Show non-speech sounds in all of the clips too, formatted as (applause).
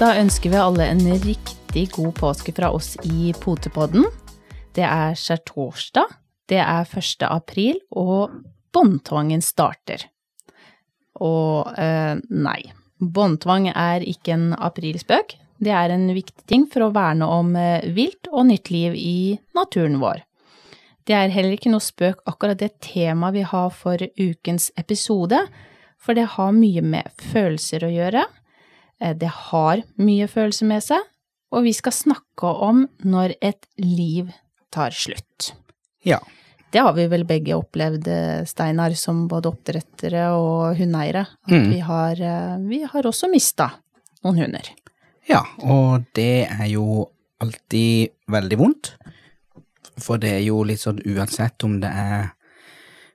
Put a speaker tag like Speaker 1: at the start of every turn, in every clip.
Speaker 1: Da ønsker vi alle en riktig god påske fra oss i Potepodden. Det er skjærtorsdag, det er 1. april, og båndtvangen starter. Og eh, nei, båndtvang er ikke en aprilspøk. Det er en viktig ting for å verne om eh, vilt og nytt liv i naturen vår. Det er heller ikke noe spøk akkurat det temaet vi har for ukens episode, for det har mye med følelser å gjøre. Eh, Det har mye følelser med seg, og vi skal snakke om når et liv tar slutt.
Speaker 2: Ja.
Speaker 1: Det har vi vel begge opplevd, eh, Steinar, som både oppdrettere og hundeeiere. At
Speaker 2: Mm.
Speaker 1: vi, har, eh, vi har også mista noen hunder.
Speaker 2: Ja, og det er jo alltid veldig vondt. For det er jo litt sånn uansett om det er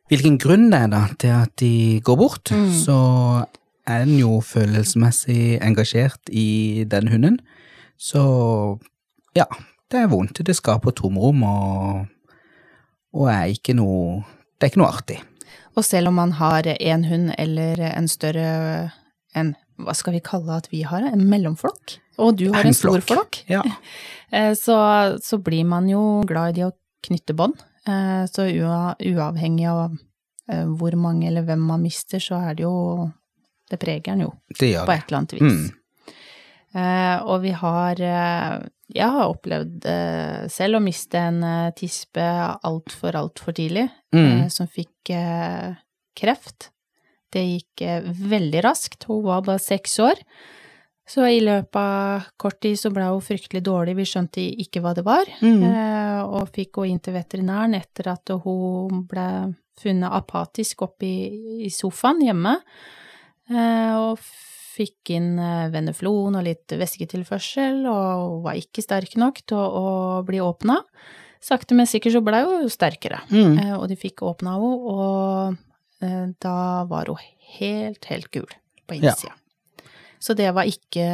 Speaker 2: hvilken grunn det er da til at de går bort, så er en jo følelsesmessig engasjert i den hunden. Så ja, det er vondt. Det skaper tomrom og, og er ikke noe Det er ikke noe artig.
Speaker 1: Og selv om man har én hund eller en større en, Hva skal vi kalle at vi har? En mellomflokk? Og du har en stor flokk?
Speaker 2: Ja. (laughs)
Speaker 1: Eh, Så, så blir man jo glad i de å knytte bånd. Eh, Så uavhengig av eh, hvor mange eller hvem man mister, så er det jo Det preger den jo på et eller annet vis.
Speaker 2: Mm.
Speaker 1: Uh, og vi har uh, Jeg har opplevd uh, selv å miste en tispe altfor, altfor tidlig,
Speaker 2: Mm.
Speaker 1: som fikk kreft. Det gikk veldig raskt. Hun var bare seks år. Så i løpet av kort tid så ble hun fryktelig dårlig, vi skjønte ikke hva det var,
Speaker 2: Mm.
Speaker 1: og fikk gå inn til veterinæren etter at hun ble funnet apatisk oppe i, i sofaen hjemme, og fikk inn eh, veneflon og litt væsketilførsel, og var ikke sterk nok til å, å bli åpna. Sakte, men sikkert så ble hun sterkere,
Speaker 2: Mm.
Speaker 1: eh, og de fikk åpna henne, og eh, da var hun helt, helt gul på
Speaker 2: Ja.
Speaker 1: Så det var ikke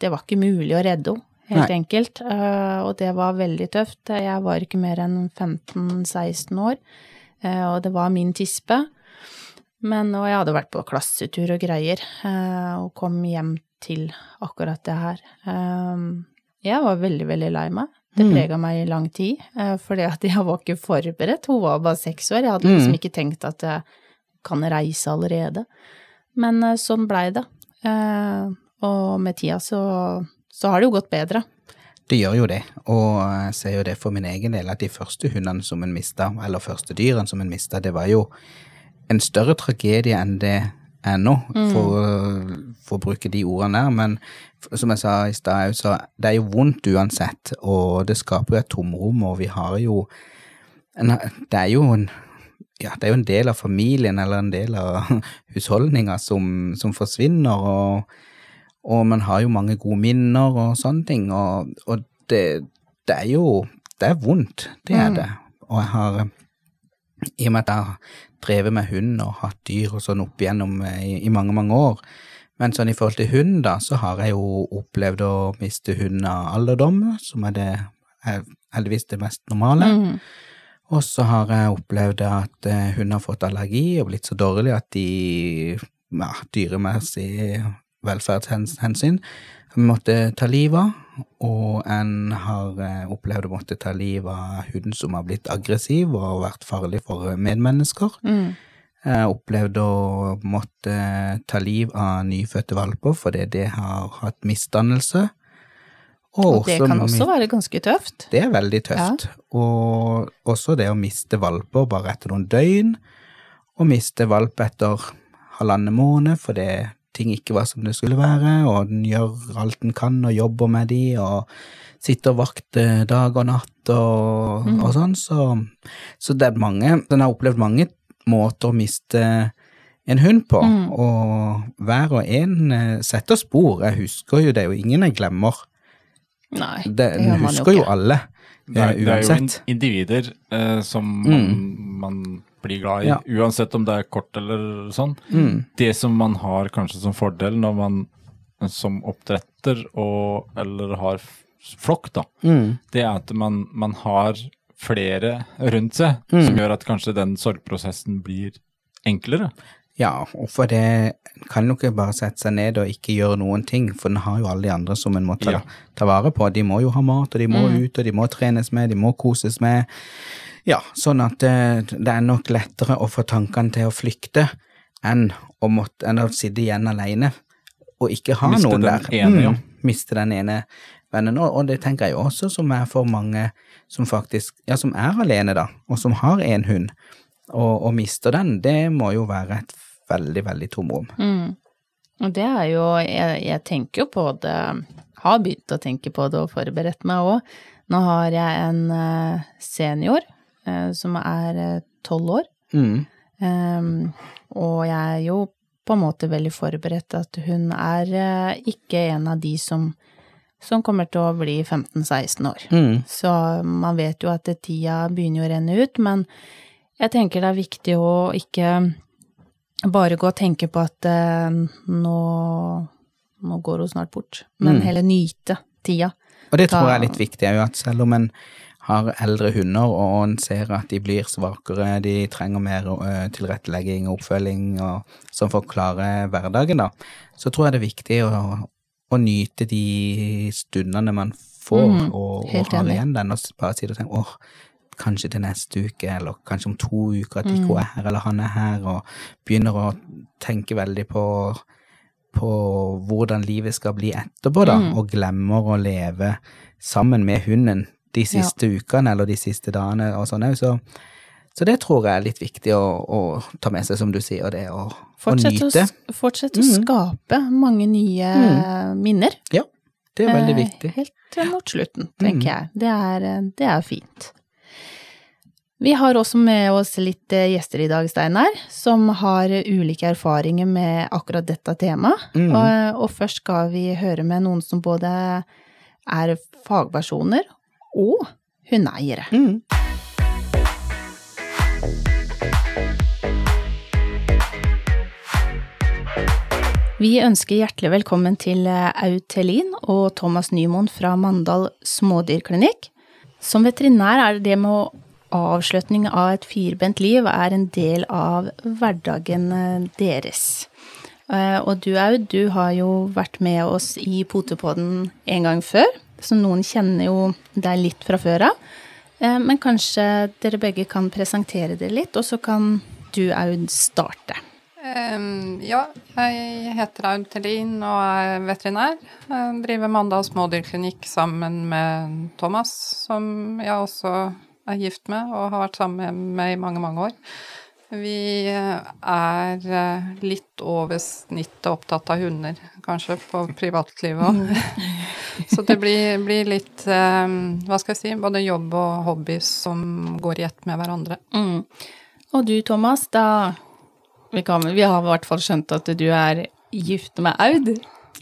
Speaker 1: Det var ikke mulig å redde henne, helt
Speaker 2: Nei.
Speaker 1: enkelt. eh, Og det var veldig tøft. Jeg var ikke mer enn 15-16 år, eh, og det var min tispe. Men, og jeg hadde vært på klassetur og greier, eh, og kom hjem til akkurat det her. Eh, Jeg var veldig, veldig lei meg. Det
Speaker 2: Mm.
Speaker 1: prega meg i lang tid, eh, fordi at (laughs) jeg var ikke forberedt. Hun var bare seks år. Jeg hadde liksom
Speaker 2: Mm.
Speaker 1: ikke tenkt at jeg kan reise allerede. Men eh, sånn blei det. Eh, Og med tida så, så har det jo gått bedre.
Speaker 2: Det gjør jo det, og jeg ser jo det for min egen del at de første hundene som en mista, eller første dyrene som en mista, det var jo en større tragedie enn det er nå, for, å- for å bruke de ordene der. Men som jeg sa i stad, så det er jo vondt uansett, og det skaper jo et tomrom, og vi har jo en, Det er jo en ja, det er jo en del av familien eller en del av (laughs) husholdninga som, som forsvinner, og og man har jo mange gode minner og sånne ting, og, og det, det er jo Det er vondt, det er
Speaker 1: Mm.
Speaker 2: det. Og jeg har I og med at jeg drevet med hund og hatt dyr og sånn opp igjennom eh, i, i mange, mange år, men sånn i forhold til hund, da, så har jeg jo opplevd å miste hund av alderdom, som er det er heldigvis det mest normale.
Speaker 1: Mm.
Speaker 2: Og så har jeg opplevd at eh, hun har fått allergi og blitt så dårlig at de, ja, dyremessig velferdshensyn, måtte ta livet av. Og en har eh, opplevd å måtte ta livet av hunden som har blitt aggressiv og vært farlig for medmennesker.
Speaker 1: Mm.
Speaker 2: Har opplevd å måtte ta liv av nyfødte valper fordi det har hatt misdannelse.
Speaker 1: Og det kan også være ganske tøft.
Speaker 2: det er veldig tøft. Og også det å miste valper bare etter noen døgn, og miste valp etter halvannen måned fordi ting ikke var som det skulle være, og den gjør alt den kan og jobber med de, og sitter vakt vakter dag og natt og,
Speaker 1: Mm.
Speaker 2: og sånn, så, så det er mange Den har opplevd mange måter å miste en hund på,
Speaker 1: Mm.
Speaker 2: og hver og en eh, setter spor. Jeg husker jo, det og ingen jeg glemmer.
Speaker 1: Nei,
Speaker 2: Det,
Speaker 1: det gjør man jo ikke.
Speaker 2: husker jo alle,
Speaker 3: uansett.
Speaker 2: eh,
Speaker 3: det er jo individer eh, som
Speaker 2: Mm.
Speaker 3: man, man blir glad i,
Speaker 2: Ja.
Speaker 3: uansett om det er kort eller sånn.
Speaker 2: Mm.
Speaker 3: Det som man har kanskje som fordel når man som oppdretter og, eller har flokk, da,
Speaker 2: Mm.
Speaker 3: det er at man, man har flere rundt seg,
Speaker 2: Mm.
Speaker 3: som gjør at kanskje den sorgprosessen blir enklere.
Speaker 2: Ja, og for det kan jo ikke bare sette seg ned og ikke gjøre noen ting, for en har jo alle de andre som en må ta,
Speaker 3: Ja.
Speaker 2: ta vare på. De må jo ha mat, og de må ut, og de må trenes med, de må koses med. Ja, sånn at det, det er nok lettere å få tankene til å flykte enn å, måtte, enn å sitte igjen alene og ikke ha
Speaker 3: Miste
Speaker 2: noen
Speaker 3: den
Speaker 2: der.
Speaker 3: ene, ja.
Speaker 2: Miste den ene vennen. Og, og det tenker jeg også som er for mange som faktisk, ja, som er alene da, og som har en hund, og, og mister den, det må jo være et veldig, veldig tomrom.
Speaker 1: Mm. Og det er jo jeg, jeg tenker jo på det, har begynt å tenke på det og forberedt meg òg. Nå har jeg en eh, senior eh, som er tolv år,
Speaker 2: Mm.
Speaker 1: Um, og jeg er jo på en måte veldig forberedt at hun er eh, ikke en av de som, som kommer til å bli 15-16 år.
Speaker 2: Mm.
Speaker 1: Så man vet jo at tida begynner å renne ut, men jeg tenker det er viktig å ikke bare gå og tenke på at uh, nå, nå går hun snart bort, men
Speaker 2: Mm.
Speaker 1: heller nyte tida.
Speaker 2: Og det tror jeg er litt viktig, òg, at selv om en har eldre hunder og en ser at de blir svakere, de trenger mer ø, tilrettelegging og oppfølging og, som får klare hverdagen, da, så tror jeg det er viktig å, å nyte de stundene man får,
Speaker 1: Mm,
Speaker 2: og, og har igjen den, og bare sitte og tenke åh, kanskje til neste uke, eller kanskje om to uker at ikke hun er her, eller han er her, og begynner å tenke veldig på på hvordan livet skal bli etterpå, da,
Speaker 1: Mm.
Speaker 2: og glemmer å leve sammen med hunden de siste ukene eller de siste dagene og sånn òg, så, så det tror jeg er litt viktig å, å ta med seg, som du sier, det å, å
Speaker 1: å,
Speaker 2: nyte.
Speaker 1: s- fortsett å
Speaker 2: Mm.
Speaker 1: skape mange nye minner.
Speaker 2: Ja, det er veldig
Speaker 1: Eh,
Speaker 2: viktig.
Speaker 1: Helt til mot slutten, tenker
Speaker 2: Mm.
Speaker 1: jeg. Det er, eh, det er fint. Vi har også med oss litt eh, gjester i dag, Steinar, som har ulike erfaringer med akkurat dette temaet.
Speaker 2: Mm.
Speaker 1: Og, og først skal vi høre med noen som både er fagpersoner og hundeeiere.
Speaker 2: Mm.
Speaker 1: Vi ønsker hjertelig velkommen til eh, Aud Thelin og Thomas Nymoen fra Mandal smådyrklinikk. Som veterinær er det det med avslutning av et firbent liv er en del av hverdagen eh, deres. Eh, Og du Aud, du har jo vært med oss i Potepodden en gang før, så noen kjenner jo deg litt fra før av. Eh, Men kanskje dere begge kan presentere dere litt, og så kan du Aud starte.
Speaker 4: Ja, jeg heter Aud Tellin og er veterinær. Jeg driver Mandal smådyrklinikk sammen med Thomas, som jeg også er gift med og har vært sammen med i mange, mange år. Vi er eh, litt over snittet opptatt av hunder, kanskje, på privatlivet òg. (laughs) Så det blir, blir litt, eh, hva skal jeg si, både jobb og hobby som går i ett med hverandre.
Speaker 1: Mm. Og du, Thomas, da vi, kan, vi har i hvert fall skjønt at du er gift med Aud.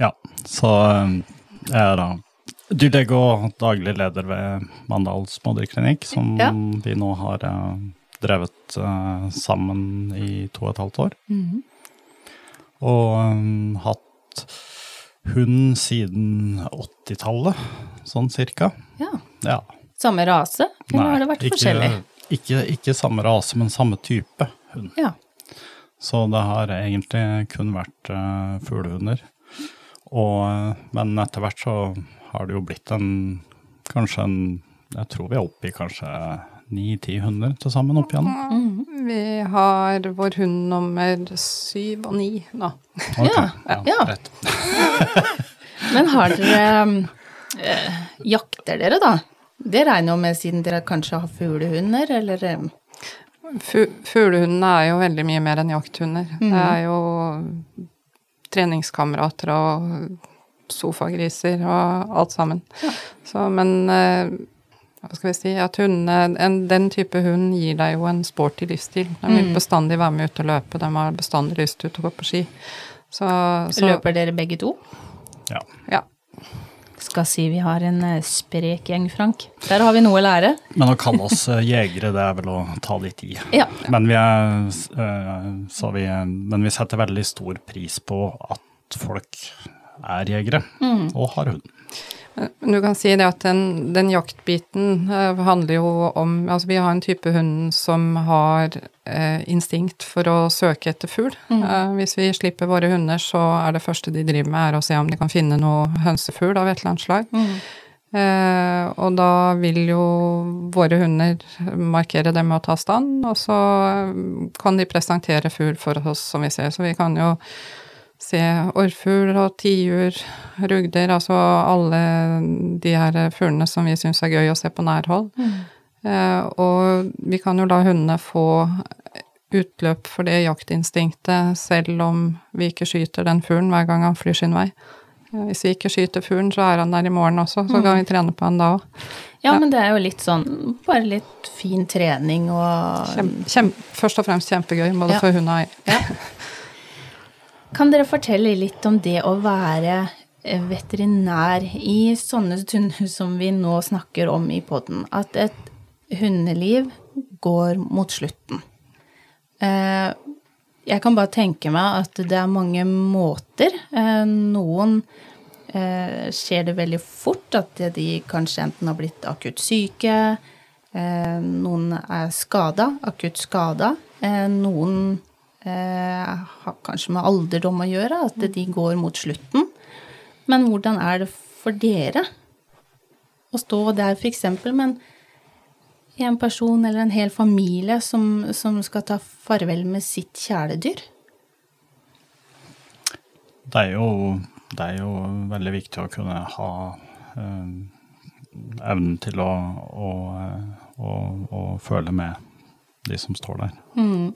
Speaker 5: Ja, så eh, jeg er da dyrlege og daglig leder ved Mandal smådyrklinikk, som
Speaker 1: Ja.
Speaker 5: vi nå har eh, drevet uh, sammen i to og et halvt år. Og um, hatt hund siden 80-tallet, sånn cirka.
Speaker 1: Ja.
Speaker 5: Ja.
Speaker 1: Samme rase, eller har det vært
Speaker 5: ikke,
Speaker 1: forskjellig?
Speaker 5: Ikke, ikke samme rase, men samme type hund.
Speaker 1: Ja.
Speaker 5: Så det har egentlig kun vært uh, fuglehunder. Og, eh, men etter hvert så har det jo blitt en kanskje en Jeg tror vi er oppe i kanskje ni-ti hunder til sammen opp igjennom.
Speaker 1: Mm.
Speaker 4: Vi har vår hund nummer syv og ni nå.
Speaker 5: Okay.
Speaker 1: Ja, ja.
Speaker 5: Rett. (laughs)
Speaker 1: Men har dere eh, Jakter dere, da? Det regner jeg med siden dere kanskje har fuglehunder, eller eh,
Speaker 4: Fu- Fuglehundene er jo veldig mye mer enn jakthunder.
Speaker 1: Mm.
Speaker 4: Det er jo treningskamerater og sofagriser og alt sammen. Så, men eh, hva skal vi si, at hundene, en, den type hund gir deg jo en sporty livsstil. De vil
Speaker 1: Mhm.
Speaker 4: bestandig være med ut og løpe, de har bestandig lyst til å gå på ski. Så, så
Speaker 1: løper dere begge to?
Speaker 5: Ja.
Speaker 4: Ja.
Speaker 1: Skal si vi har en eh, sprek gjeng, Frank. Der har vi noe å lære.
Speaker 5: Men å kalle oss eh, jegere, det er vel å ta litt i.
Speaker 1: Ja.
Speaker 5: Men vi, er, eh, så vi, men vi setter veldig stor pris på at folk er jegere
Speaker 1: Mm.
Speaker 5: og har hund.
Speaker 4: Du kan si det at den, den jaktbiten eh, handler jo om Altså, vi har en type hund som har eh, instinkt for å søke etter fugl. Eh, hvis vi slipper våre hunder, så er det første de driver med, er å se om de kan finne noe hønsefugl av et eller annet slag. Eh, og da vil jo våre hunder markere det med å ta stand, og så kan de presentere fugl for oss, som vi ser. Så vi kan jo se orrfugl og tiur, rugder, altså alle de her fuglene som vi syns er gøy å se på nærhold. Eh, og vi kan jo la hundene få utløp for det jaktinstinktet selv om vi ikke skyter den fuglen hver gang han flyr sin vei. Hvis vi ikke skyter fuglen, så er han der i morgen også, så kan vi trene på han da òg.
Speaker 1: Ja, men det er jo litt sånn Bare litt fin trening og
Speaker 4: Kjem, kjem, først og fremst kjempegøy, både
Speaker 1: Ja.
Speaker 4: for hund og eier. (laughs)
Speaker 1: Kan dere fortelle litt om det å være eh, veterinær i sånne stunder som vi nå snakker om i poden? At et hundeliv går mot slutten. Eh, Jeg kan bare tenke meg at det er mange måter. Eh, Noen skjer det veldig fort, at de kanskje enten har blitt akutt syke, noen er skada, akutt skada. Noen eh, har kanskje med alderdom å gjøre, at de går mot slutten. Men hvordan er det for dere å stå der eksempel med en person eller en hel familie som, som skal ta farvel med sitt kjæledyr?
Speaker 5: Det er jo, det er jo veldig viktig å kunne ha eh, evnen til å, å, eh, å, å føle med de som står der.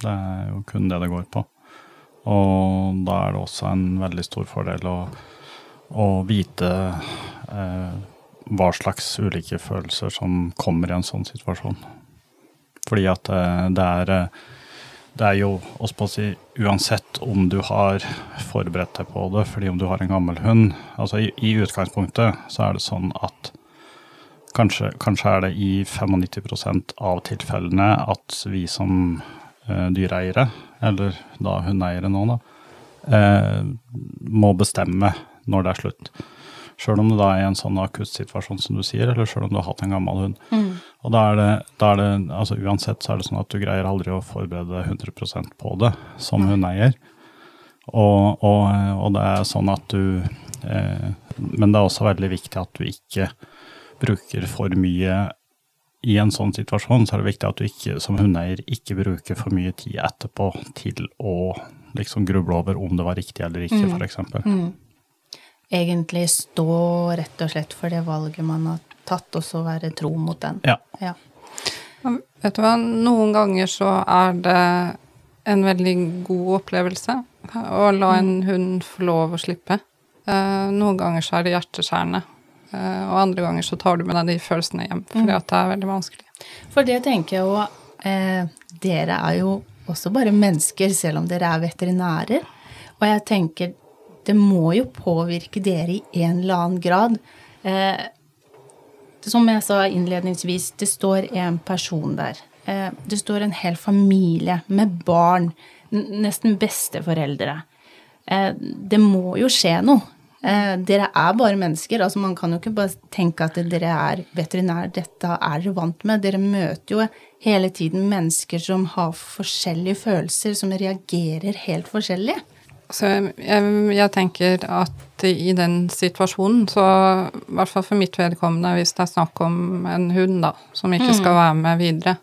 Speaker 5: Det er jo kun det det går på. Og da er det også en veldig stor fordel å, å vite eh, hva slags ulike følelser som kommer i en sånn situasjon. Fordi at eh, det er eh, det er jo også på å si, uansett om du har forberedt deg på det, fordi om du har en gammel hund altså i, I utgangspunktet så er det sånn at kanskje, kanskje er det i 95% av tilfellene at vi som uh, dyreeiere, eller da hundeeiere nå, da, uh, må bestemme når det er slutt. Sjøl om det da er en sånn akutt situasjon som du sier, eller sjøl om du har hatt en gammel hund. Og da er, det, da er det, altså uansett så er det sånn at du greier aldri å forberede deg 100% på det som hundeeier. Og, og, og det er sånn at du eh, Men det er også veldig viktig at du ikke bruker for mye i en sånn situasjon, så er det viktig at du ikke, som hundeeier ikke bruker for mye tid etterpå til å liksom gruble over om det var riktig eller ikke, for eksempel.
Speaker 1: Egentlig stå rett og slett for det valget man har tatt, og så være tro mot den.
Speaker 5: Ja.
Speaker 1: Ja.
Speaker 4: Vet du hva, noen ganger så er det en veldig god opplevelse å la en hund få lov å slippe. Eh, noen ganger så er det hjerteskjærende, og andre ganger så tar du med deg de følelsene hjem, fordi at det er veldig vanskelig.
Speaker 1: For det tenker jeg jo eh, Dere er jo også bare mennesker, selv om dere er veterinærer. Og jeg tenker det må jo påvirke dere i en eller annen grad. Eh, som jeg sa innledningsvis, det står en person der. Eh, det står en hel familie med barn, nesten besteforeldre. Eh, det må jo skje noe. Eh, dere er bare mennesker. altså Man kan jo ikke bare tenke at dere er veterinær, dette er dere vant med. Dere møter jo hele tiden mennesker som har forskjellige følelser, som reagerer helt forskjellig.
Speaker 4: Så jeg, jeg tenker at i den situasjonen, så i hvert fall for mitt vedkommende, hvis det er snakk om en hund da, som ikke skal være med videre,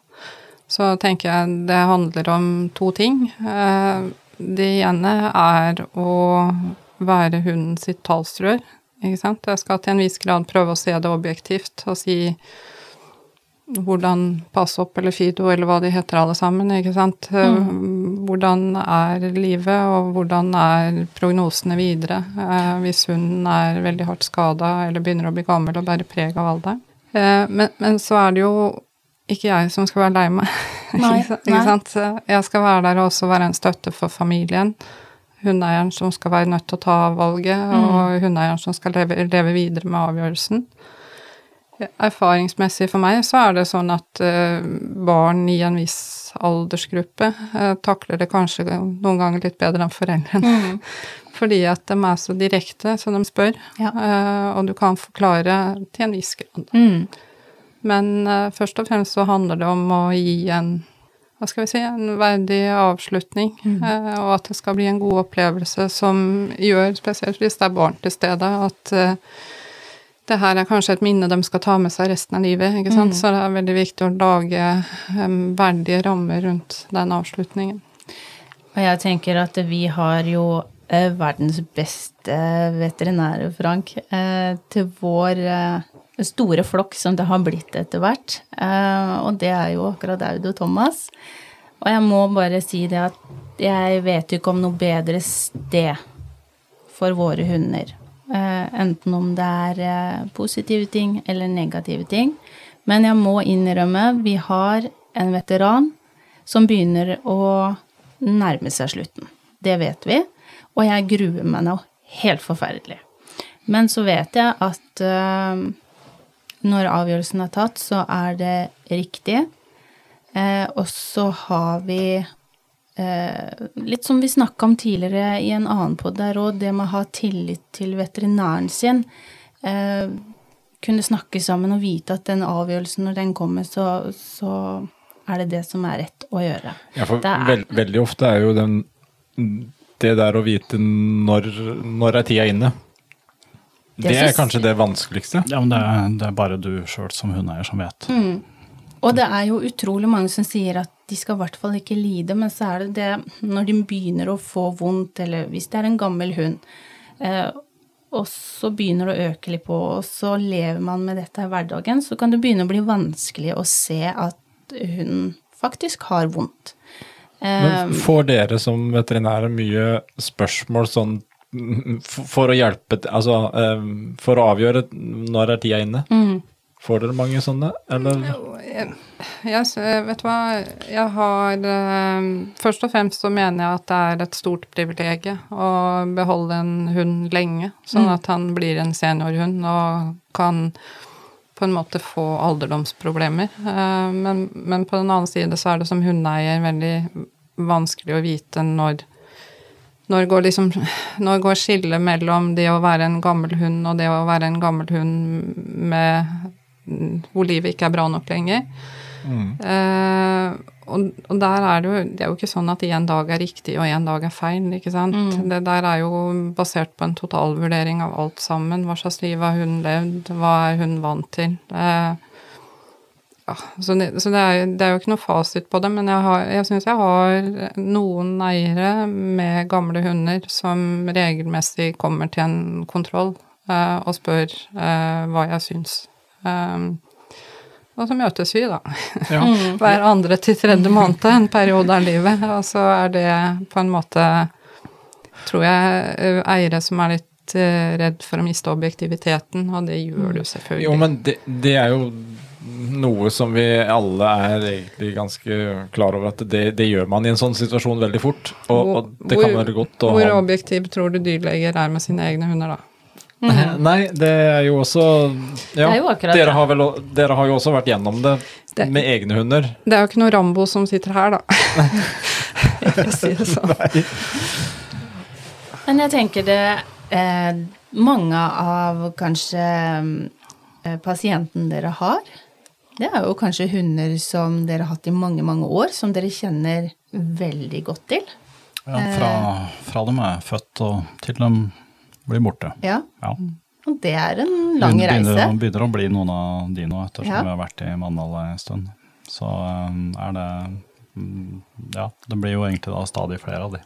Speaker 4: så tenker jeg det handler om to ting. Eh, Det ene er å være hunden sitt talsrør, ikke sant. Jeg skal til en viss grad prøve å se det objektivt og si hvordan passe opp eller Fido eller hva de heter alle sammen, ikke sant. Hvordan er livet, og hvordan er prognosene videre eh, hvis hunden er veldig hardt skada eller begynner å bli gammel og bærer preg av alderen. Eh, men, men så er det jo ikke jeg som skal være lei meg. (laughs)
Speaker 1: Nei,
Speaker 4: ikke sant-
Speaker 1: nei.
Speaker 4: ikke sant? Jeg skal være der og også være en støtte for familien. Hundeeieren som skal være nødt til å ta valget, og hundeeieren som skal leve, leve videre med avgjørelsen. Erfaringsmessig for meg så er det sånn at eh, barn i en viss aldersgruppe eh, takler det kanskje noen ganger litt bedre enn foreldrene. (laughs) Fordi at de er så direkte, så de spør.
Speaker 1: Ja.
Speaker 4: eh, og du kan forklare til en viss grad.
Speaker 1: Mm.
Speaker 4: Men først og fremst så handler det om å gi en hva skal vi si, en verdig avslutning, eh, og at det skal bli en god opplevelse som gjør, spesielt hvis det er barn til stede, at eh, det her er kanskje et minne de skal ta med seg resten av livet, ikke sant. Så det er veldig viktig å lage um, verdige rammer rundt den avslutningen.
Speaker 1: Og jeg tenker at vi har jo eh, verdens beste veterinærer, Frank, til vår store flokk som det har blitt etter hvert. Eh, og det er jo akkurat Aud og Thomas. Og jeg må bare si det at jeg vet ikke om noe bedre sted for våre hunder. Eh, enten om det er eh, positive ting eller negative ting. Men jeg må innrømme, vi har en veteran som begynner å nærme seg slutten. Det vet vi. Og jeg gruer meg nå helt forferdelig. Men så vet jeg at når avgjørelsen er tatt, så er det riktig. Eh, og så har vi eh, Litt som vi snakka om tidligere i en annen podd der òg, det med å ha tillit til veterinæren sin. Eh, kunne snakke sammen og vite at den avgjørelsen, når den kommer, så, så er det det som er rett å gjøre.
Speaker 3: Ja, for
Speaker 1: Det er-
Speaker 3: vel, veldig ofte er jo den Det der å vite når, når er tida inne.
Speaker 1: Det er
Speaker 3: Det er kanskje det vanskeligste.
Speaker 5: Ja, men det, er- det er bare du sjøl som hundeeier som vet.
Speaker 1: Og det er jo utrolig mange som sier at de skal i hvert fall ikke lide, men så er det det når de begynner å få vondt, eller hvis det er en gammel hund, eh, og så begynner det å øke litt på, og så lever man med dette i hverdagen, så kan det begynne å bli vanskelig å se at hunden faktisk har vondt.
Speaker 3: Men
Speaker 1: Eh,
Speaker 3: får dere som veterinærer mye spørsmål sånn mm, for å hjelpe Altså eh, for å avgjøre når er tida inne?
Speaker 1: mm,
Speaker 3: Får dere mange sånne, eller?
Speaker 4: Jeg, vet du hva, jeg har eh, Først og fremst så mener jeg at det er et stort privilegium å beholde en hund lenge, sånn at han blir en seniorhund og kan på en måte få alderdomsproblemer. Eh, men, men på den annen side så er det som hundeeier veldig vanskelig å vite når når går, liksom, når går skillet mellom det å være en gammel hund og det å være en gammel hund med hvor livet ikke er bra nok lenger. Eh, og, og der er det jo Det er jo ikke sånn at én dag er riktig og én dag er feil, ikke sant. Det der er jo basert på en totalvurdering av alt sammen. Hva slags liv har hun levd, hva er hun vant til? Eh, ja, så det, så det, er, det er jo ikke noe fasit på det, men jeg, har, jeg syns jeg har noen eiere med gamle hunder som regelmessig kommer til en kontroll eh, og spør eh, hva jeg syns. Um, og så møtes vi, da.
Speaker 3: Ja. (laughs)
Speaker 4: Hver andre til tredje måned, en periode av livet. Og så er det på en måte, tror jeg, eh, eiere som er litt eh, redd for å miste objektiviteten, og det gjør du selvfølgelig.
Speaker 3: Jo, men det, det er jo noe som vi alle er egentlig ganske klar over at det, det gjør man i en sånn situasjon veldig fort. Og, og det kan være godt å
Speaker 4: Hvor
Speaker 3: ha
Speaker 4: objektiv tror du dyrleger er med sine egne hunder, da? (laughs)
Speaker 3: Nei, det er jo også ja,
Speaker 1: er jo akkurat
Speaker 3: dere, har vel, dere har jo også vært gjennom det,
Speaker 4: Det-
Speaker 3: med egne hunder.
Speaker 4: Det er jo ikke noe Rambo som sitter her, da. (laughs) Nei å si det sånn.
Speaker 1: Men jeg tenker det eh, Mange av kanskje eh, pasientene dere har, det er jo kanskje hunder som dere har hatt i mange, mange år, som dere kjenner veldig godt til.
Speaker 5: Ja, fra, fra de er født og til de blir borte.
Speaker 1: Ja,
Speaker 5: Ja.
Speaker 1: og det er en lang
Speaker 5: begynner,
Speaker 1: reise.
Speaker 5: Det begynner å bli noen av de nå, ettersom
Speaker 1: Ja.
Speaker 5: vi har vært i Mandal en stund. Så um, er det mm, Ja, det blir jo egentlig da stadig flere av de.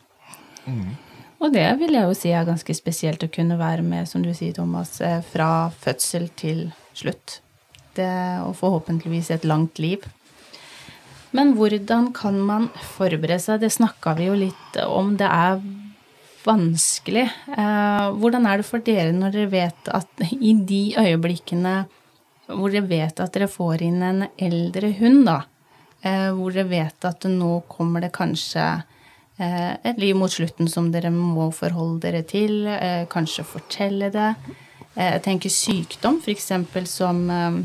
Speaker 1: Og det vil jeg jo si er ganske spesielt å kunne være med, som du sier, Thomas, eh, fra fødsel til slutt. Det, og forhåpentligvis et langt liv. Men hvordan kan man forberede seg? Det snakka vi jo litt om. Det er vanskelig. Eh, hvordan er det for dere når dere vet at i de øyeblikkene hvor dere vet at dere får inn en eldre hund, da, eh, hvor dere vet at nå kommer det kanskje eh, et liv mot slutten som dere må forholde dere til, eh, kanskje fortelle det. Eh, Jeg tenker sykdom, f.eks. som eh,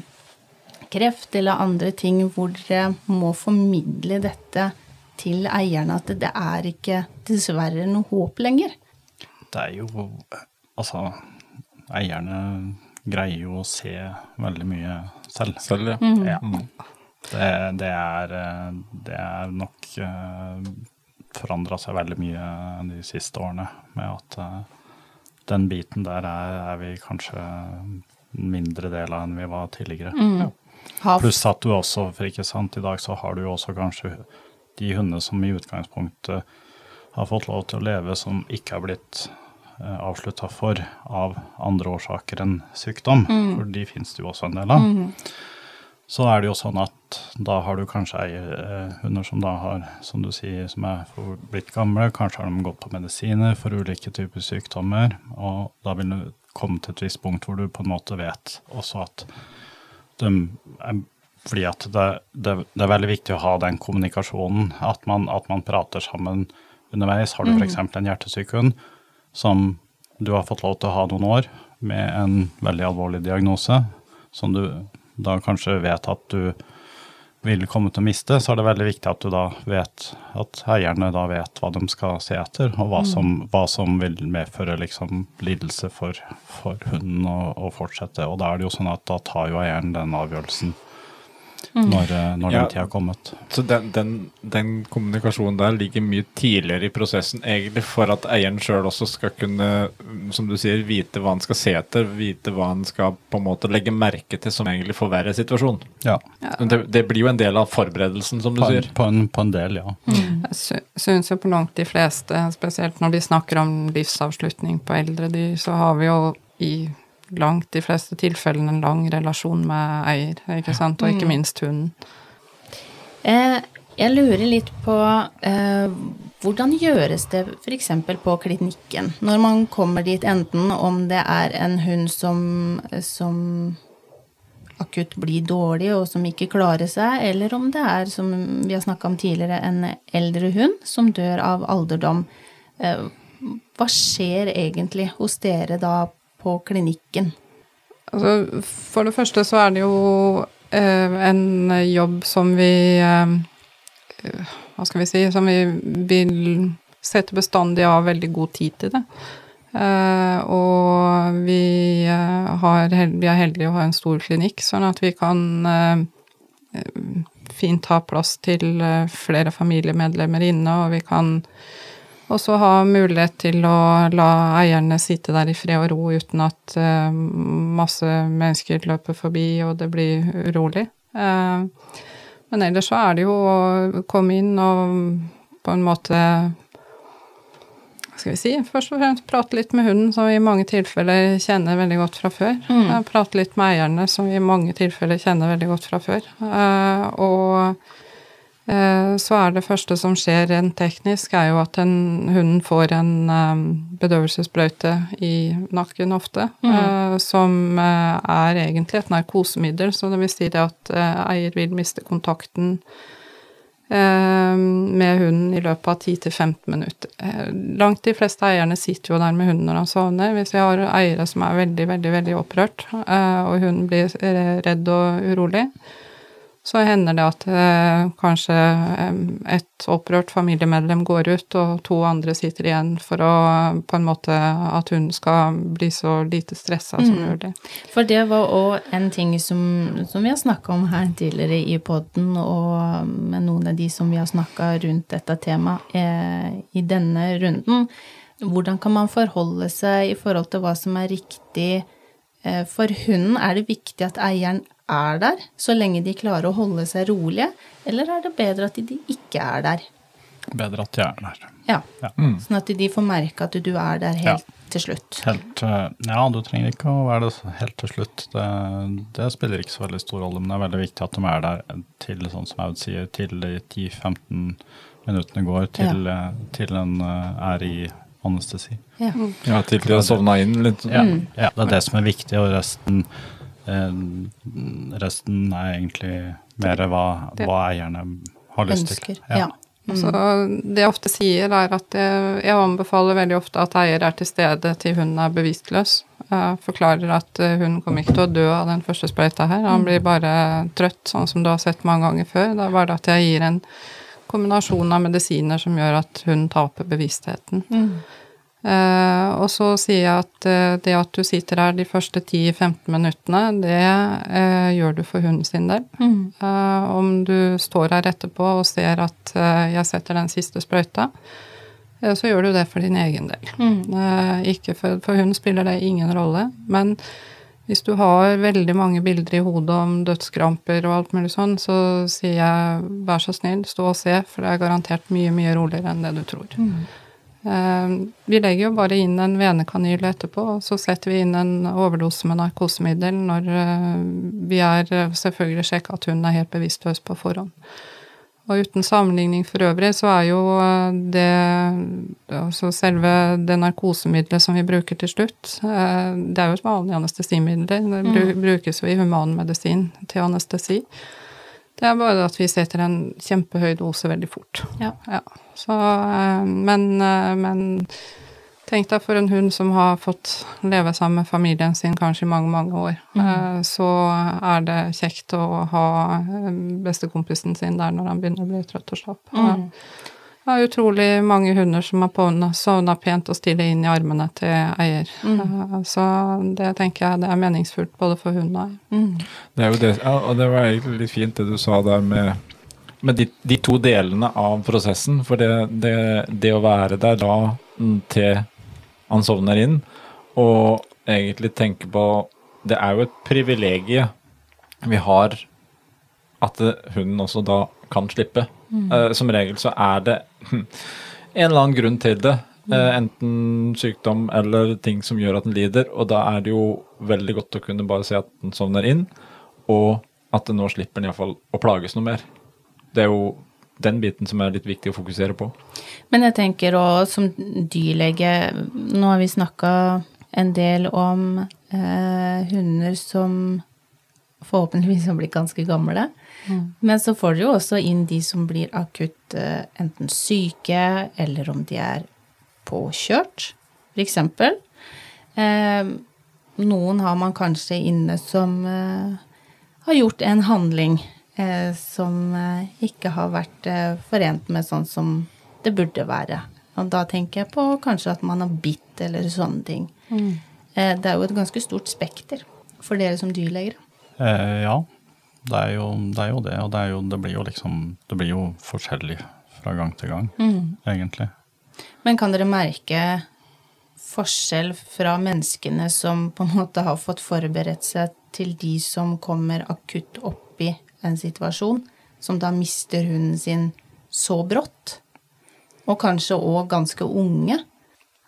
Speaker 1: kreft eller andre ting hvor dere må formidle dette til eierne at det er ikke dessverre noe håp lenger?
Speaker 5: Det er jo Altså, eierne greier jo å se veldig mye selv.
Speaker 3: Selv, ja.
Speaker 5: Ja. Det, det, er, eh, det er nok uh, forandra seg veldig mye de siste årene, med at eh, den biten der er, er vi kanskje en mindre del av enn vi var tidligere. Pluss at du også, for ikke sant, i dag så har du jo også kanskje de hundene som i utgangspunktet har fått lov til å leve som ikke har blitt uh, avslutta for av andre årsaker enn sykdom, for de finnes det jo også en del av. Så er det jo sånn at da har du kanskje eierhunder som da har, som du sier, som er blitt gamle, kanskje har de gått på medisiner for ulike typer sykdommer, og da vil du komme til et visst punkt hvor du på en måte vet også at de er fordi at det, det, det er veldig viktig å ha den kommunikasjonen, at man, at man prater sammen underveis. Har du f.eks. en hjertesyk hund som du har fått lov til å ha noen år, med en veldig alvorlig diagnose, som du da kanskje vet at du vil komme til å miste, så er det veldig viktig at du da vet at eierne da vet hva de skal se etter, og hva, som, hva som vil medføre liksom lidelse for, for hunden å fortsette. Og da er det jo sånn at da tar jo eieren den avgjørelsen når, eh, når
Speaker 3: Ja.
Speaker 5: den tida har kommet.
Speaker 3: Så den, den, den kommunikasjonen der ligger mye tidligere i prosessen, egentlig for at eieren sjøl også skal kunne, som du sier, vite hva han skal se etter, vite hva han skal på en måte legge merke til som egentlig forverrer situasjonen.
Speaker 5: Ja,
Speaker 3: ja. Det, det blir jo en del av forberedelsen, som du
Speaker 5: på en,
Speaker 3: sier.
Speaker 5: på en, på en del, ja.
Speaker 4: Jeg sy syns jo på langt de fleste, spesielt når de snakker om livsavslutning på eldre dyr, så har vi jo i langt de fleste tilfellene en lang relasjon med eier, ikke sant, og ikke minst hunden.
Speaker 1: Eh, jeg lurer litt på eh, hvordan gjøres det f.eks. på klinikken? Når man kommer dit, enten om det er en hund som, som akutt blir dårlig og som ikke klarer seg, eller om det er, som vi har snakka om tidligere, en eldre hund som dør av alderdom. Eh, hva skjer egentlig hos dere da på klinikken?
Speaker 4: Altså, for det første så er det jo eh, en jobb som vi eh, Hva skal vi si Som vi vil sette bestandig av veldig god tid til det. Eh, og vi, eh, har, vi er heldige å ha en stor klinikk, sånn at vi kan eh, fint ha plass til eh, flere familiemedlemmer inne, og vi kan også ha mulighet til å la eierne sitte der i fred og ro uten at eh, masse mennesker løper forbi og det blir urolig. Eh, men ellers så er det jo å komme inn og på en måte skal vi si, først og fremst prate litt med hunden, som vi i mange tilfeller kjenner veldig godt fra før. Mm. Prate litt med eierne, som vi i mange tilfeller kjenner veldig godt fra før. Uh, og Eh, Så er det første som skjer rent teknisk, er jo at den hunden får en bedøvelsessprøyte i nakken ofte, mm. som eh, er egentlig et narkosemiddel, så det vil si det at eh, eier vil miste kontakten eh, med hunden i løpet av 10-15 minutter. Eh, Langt de fleste eierne sitter jo der med hunden når han sovner. Hvis vi har eiere som er veldig, veldig, veldig opprørt, eh, og hunden blir eh, redd og urolig, så hender det at eh, kanskje eh, et opprørt familiemedlem går ut, og to andre sitter igjen for å på en måte at hun skal bli så lite stressa som mulig.
Speaker 1: For det var òg en ting som, som vi har snakka om her tidligere i poden, og med noen av de som vi har snakka rundt dette temaet eh, i denne runden. Hvordan kan man forholde seg i forhold til hva som er riktig eh, for hunden? Er det viktig at eieren er der, så lenge de klarer å holde seg rolige, eller er det bedre at de ikke er der?
Speaker 5: Bedre at de er der.
Speaker 1: Ja,
Speaker 5: Ja.
Speaker 1: Sånn at de får merke at du er der helt til slutt.
Speaker 5: Helt, eh, ja, du trenger ikke å være det helt til slutt. Det, det spiller ikke så veldig stor rolle, men det er veldig viktig at de er der til, sånn som Aud sier, til de 10-15 minuttene går, til, ja. til en eh, er i anestesi.
Speaker 1: Ja.
Speaker 3: Ja, til de har sovna inn litt.
Speaker 5: Ja, ja, det er det som er viktig, og resten eh, Resten er egentlig mer hva, hva eierne har lyst til.
Speaker 1: Ja. Ja.
Speaker 4: Så det jeg ofte sier, er at jeg, jeg anbefaler veldig ofte at eier er til stede til hunden er bevisstløs. Jeg forklarer at eh, hun kommer ikke til å dø av den første sprøyta her. Han blir bare trøtt, sånn som du har sett mange ganger før. Det er bare at jeg gir en kombinasjon av medisiner som gjør at hun taper bevisstheten. Eh, og så sier jeg at eh, det at du sitter her de første 10-15 minuttene, det eh, gjør du for hunden sin del. Mm. om du står her etterpå og ser at eh, jeg setter den siste sprøyta, eh, så gjør du det for din egen del. Mm. ikke for, for hun spiller det ingen rolle. Men hvis du har veldig mange bilder i hodet om dødskramper og alt mulig sånn, så sier jeg vær så snill, stå og se, for det er garantert mye, mye roligere enn det du tror. Eh, vi legger jo bare inn en venekanyle etterpå, og så setter vi inn en overdose med narkosemiddel når eh, vi er eh, selvfølgelig sjekka at hun er helt bevisstløs på forhånd. Og uten sammenligning for øvrig, så er jo eh, det Altså selve det narkosemiddelet som vi bruker til slutt, det er jo et vanlig anestesimiddel. Det brukes jo i humanmedisin til anestesi. Det er bare at vi setter en kjempehøy dose veldig fort.
Speaker 1: Ja. ja.
Speaker 4: Så, eh, men, eh, men tenk deg for en hund som har fått leve sammen med familien sin kanskje i mange, mange år. Mm. Så er det kjekt å ha eh, bestekompisen sin der når han begynner å bli trøtt og slapp.
Speaker 1: Mm.
Speaker 4: Har utrolig mange hunder som har sovna pent og stille inn i armene til eier. Mm. Så det tenker jeg det er meningsfullt både for hund og eier.
Speaker 3: Det er jo det, og det var egentlig litt fint det du sa der med, med de, de to delene av prosessen. For det, det, det å være der da mm, til han sovner inn, og egentlig tenke på Det er jo et privilegium vi har at eh, hunden også da kan slippe. Eh, som regel så er det hm, en eller annen grunn til det. Eh, enten sykdom eller ting som gjør at den lider. Og da er det jo veldig godt å kunne bare se at den sovner inn, og at den nå slipper den iallfall å plages noe mer. Det er jo den biten som er litt viktig å fokusere på.
Speaker 1: Men jeg tenker òg som dyrlege Nå har vi snakka en del om eh, hunder som forhåpentligvis har blitt ganske gamle. Men så får dere jo også inn de som blir akutt eh, enten syke, eller om de er påkjørt, eksempel. Eh, noen har man kanskje inne som eh, har gjort en handling eh, som eh, ikke har vært eh, forent med sånn som det burde være. Og da tenker jeg på kanskje at man har bitt eller sånne ting. Eh, det er jo et ganske stort spekter for dere som dyrleger.
Speaker 5: Eh, ja, det er, jo, det er jo det, og det, er jo, det blir jo liksom Det blir jo forskjellig fra gang til gang, egentlig.
Speaker 1: Men kan dere merke forskjell fra menneskene som på en måte har fått forberedt seg til de som kommer akutt opp i en situasjon, som da mister hunden sin så brått? Og kanskje òg ganske unge?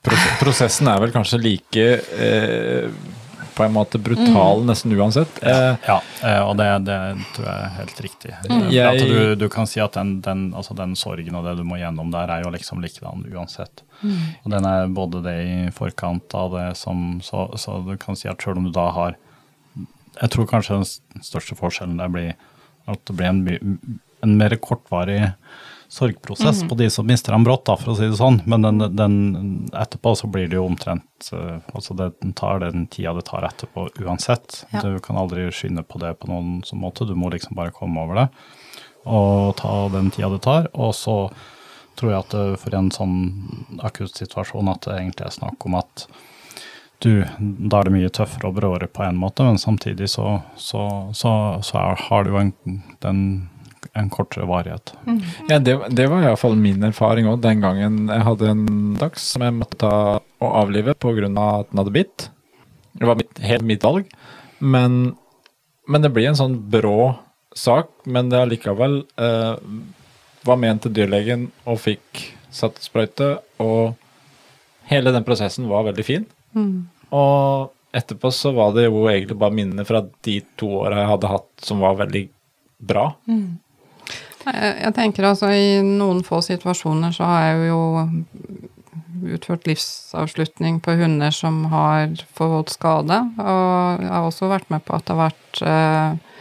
Speaker 3: Prosessen er vel kanskje like eh, på en måte brutal nesten uansett. Eh,
Speaker 5: Ja, eh, og det, det tror jeg er helt riktig. Mm.
Speaker 3: Jeg-
Speaker 5: at du, du kan si at den, den, altså den sorgen og det du må gjennom der, er jo liksom likedan uansett. Og den er både det i forkant av det som Så, så du kan si at selv om du da har Jeg tror kanskje den største forskjellen der blir at det blir en, en mer kortvarig sorgprosess på de som mister ham brått, da, for å si det sånn. Men den, den, etterpå så blir det jo omtrent eh, Altså det tar den tida det tar etterpå uansett.
Speaker 1: Ja.
Speaker 5: Du kan aldri skynde på det på noen sånn måte, du må liksom bare komme over det. Og ta den tida det tar. Og så tror jeg at det, for en sånn akutt situasjon at det egentlig er snakk om at du, da er det mye tøffere og bråere på en måte, men samtidig så, så, så, så har du jo den, en kortere varighet.
Speaker 3: Ja, det, det var iallfall min erfaring òg den gangen jeg hadde en dags som jeg måtte ta og avlive pga. at den hadde bitt. Det var mitt, helt mitt valg. Men, men det blir en sånn brå sak. Men det allikevel eh, var ment til dyrlegen og fikk satt sprøyte. Og hele den prosessen var veldig fin. Og etterpå så var det jo egentlig bare minnene fra de to åra jeg hadde hatt som var veldig bra.
Speaker 4: Jeg, jeg tenker altså i noen få situasjoner så har jeg jo utført livsavslutning på hunder som har fått skade. Og jeg har også vært med på at det har vært eh,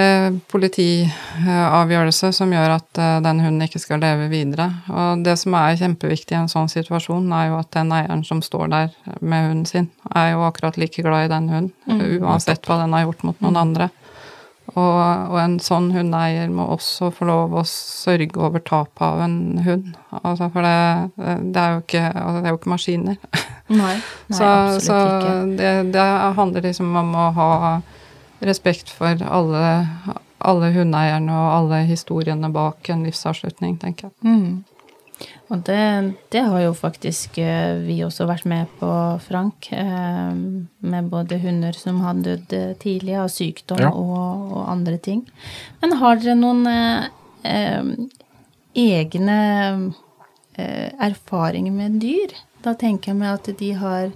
Speaker 4: eh, politiavgjørelse som gjør at eh, den hunden ikke skal leve videre. Og det som er kjempeviktig i en sånn situasjon, er jo at den eieren som står der med hunden sin, er jo akkurat like glad i den hunden,
Speaker 1: Mm.
Speaker 4: uansett hva den har gjort mot noen andre. Og, og en sånn hundeeier må også få lov å sørge over tapet av en hund. Altså for det, det, er, jo ikke, altså det er jo ikke maskiner.
Speaker 1: Nei, nei (laughs)
Speaker 4: så
Speaker 1: absolutt
Speaker 4: så
Speaker 1: ikke.
Speaker 4: det, det handler liksom om å ha respekt for alle, alle hundeeierne og alle historiene bak en livsavslutning, tenker jeg.
Speaker 1: Mm. Og det, det har jo faktisk eh, vi også vært med på, Frank. eh, Med både hunder som har dødd eh, tidlig av sykdom
Speaker 3: Ja.
Speaker 1: og, og andre ting. Men har dere noen eh, egne eh, erfaringer med dyr? Da tenker jeg meg at de har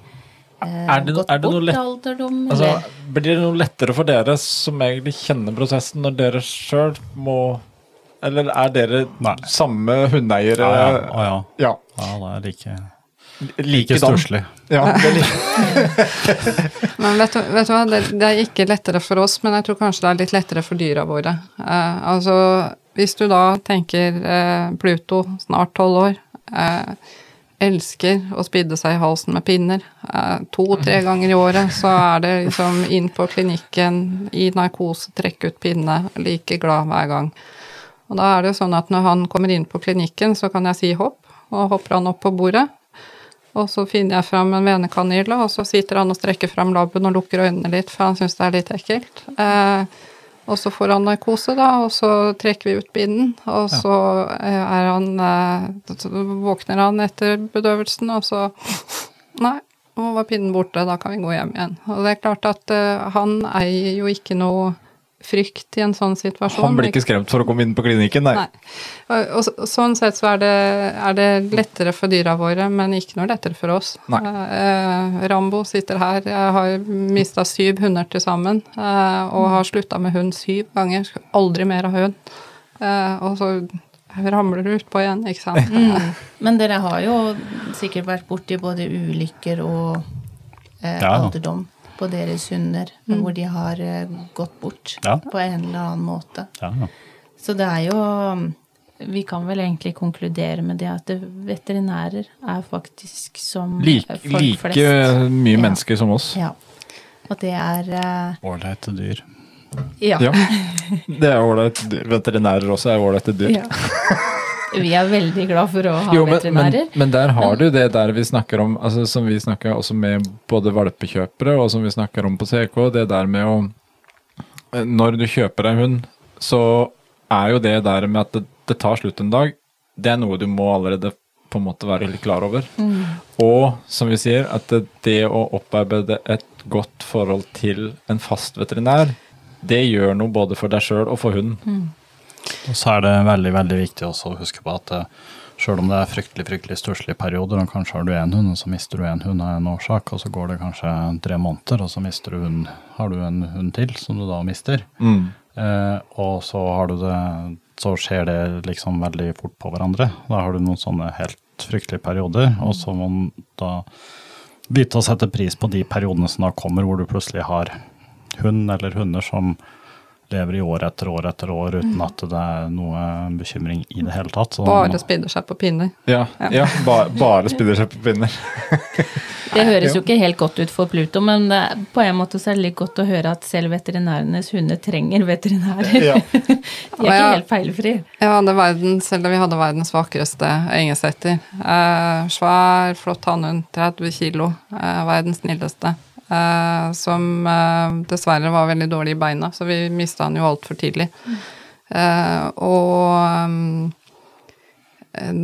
Speaker 1: eh,
Speaker 3: Er det
Speaker 1: gått
Speaker 3: er det
Speaker 1: bort
Speaker 3: lett-
Speaker 1: alderdom,
Speaker 3: Altså, blir det noe lettere for dere som egentlig kjenner prosessen, når dere sjøl må Eller er dere
Speaker 5: Nei.
Speaker 3: samme hundeeiere?
Speaker 5: Ja, ja. Ja.
Speaker 3: Ja.
Speaker 5: det er like, like
Speaker 3: like
Speaker 5: stusslig.
Speaker 3: Ja. (laughs)
Speaker 4: Men vet du, vet du hva, det, det er ikke lettere for oss, men jeg tror kanskje det er litt lettere for dyra våre. Eh, altså, hvis du da tenker eh, Pluto, snart tolv år, eh, elsker å spidde seg i halsen med pinner. Eh, To-tre (laughs) ganger i året så er det liksom inn på klinikken, i narkose, trekke ut pinne, like glad hver gang. Og da er det sånn at når han kommer inn på klinikken, så kan jeg si hopp, og hopper han opp på bordet. Og så finner jeg fram en venekanyle, og så sitter han og strekker fram labben og lukker øynene litt, for han syns det er litt ekkelt. Eh, og så får han narkose, da, og så trekker vi ut binden, og så eh, er han eh, våkner han etter bedøvelsen, og så Nei, nå var pinnen borte, da kan vi gå hjem igjen. Og det er klart at eh, han eier jo ikke noe frykt i en sånn situasjon.
Speaker 3: Han blir ikke skremt for å komme inn på klinikken, nei.
Speaker 4: Nei. Og, og så- sånn sett så er det, er det lettere for dyra våre, men ikke noe lettere for oss.
Speaker 3: Nei.
Speaker 4: Eh, Rambo sitter her. Jeg har mista syv hunder til sammen, eh, og har slutta med hund syv ganger. Skal aldri mer ha hund. Eh, og så ramler du utpå igjen, ikke sant.
Speaker 1: Mm. Men dere har jo sikkert vært borti både ulykker og eh,
Speaker 5: Ja.
Speaker 1: alderdom på deres hunder, hvor de har eh, gått bort
Speaker 5: Ja.
Speaker 1: på en eller annen måte.
Speaker 5: Ja.
Speaker 1: Så det er jo Vi kan vel egentlig konkludere med det at veterinærer er faktisk som
Speaker 3: Like,
Speaker 1: folk
Speaker 3: like
Speaker 1: flest.
Speaker 3: mye
Speaker 1: Ja.
Speaker 3: mennesker som oss.
Speaker 1: Ja. Og det er
Speaker 5: Ålreite uh... dyr.
Speaker 1: Ja.
Speaker 3: Ja. Det er ålreit. Veterinærer også er ålreite dyr.
Speaker 1: Ja. (laughs) Vi er veldig glad for å ha
Speaker 3: Jo, men, men,
Speaker 1: veterinærer.
Speaker 3: men der har du det der vi snakker om, altså som vi snakker også med både valpekjøpere, og som vi snakker om på CK, det der med å Når du kjøper deg hund, så er jo det der med at det, det tar slutt en dag, det er noe du må allerede på en måte være litt klar over. Og som vi sier, at det, det å opparbeide et godt forhold til en fast veterinær, det gjør noe både for deg sjøl og for hunden.
Speaker 5: Og så er det veldig veldig viktig også å huske på at eh, selv om det er fryktelig fryktelig stusslige perioder, og kanskje har du én hund, og så mister du en hund av en årsak, og så går det kanskje tre måneder, og så mister du hund, har du en hund til som du da mister.
Speaker 3: Mm.
Speaker 5: Eh, og så har du det Så skjer det liksom veldig fort på hverandre. Da har du noen sånne helt fryktelige perioder, og så må man da vite å sette pris på de periodene som da kommer, hvor du plutselig har hund eller hunder som lever i år etter år etter år uten at det er noe bekymring i det hele tatt. Så
Speaker 4: Bare spinner seg på pinner.
Speaker 3: Ja, ja. ba, bare spinner seg på pinner. (laughs)
Speaker 1: Det høres jo ikke helt godt ut for Pluto, men på en måte så er det litt godt å høre at selv veterinærenes hunder trenger veterinærer.
Speaker 3: Ja. (laughs)
Speaker 1: De er ikke helt feilfri.
Speaker 4: Jeg hadde selv om vi hadde verdens vakreste engelsetter, Eh, svær, flott hannhund, 30 kilo. Eh, verdens snilleste. Eh, som eh, dessverre var veldig dårlig i beina, så vi mista han jo altfor tidlig. Eh, og um,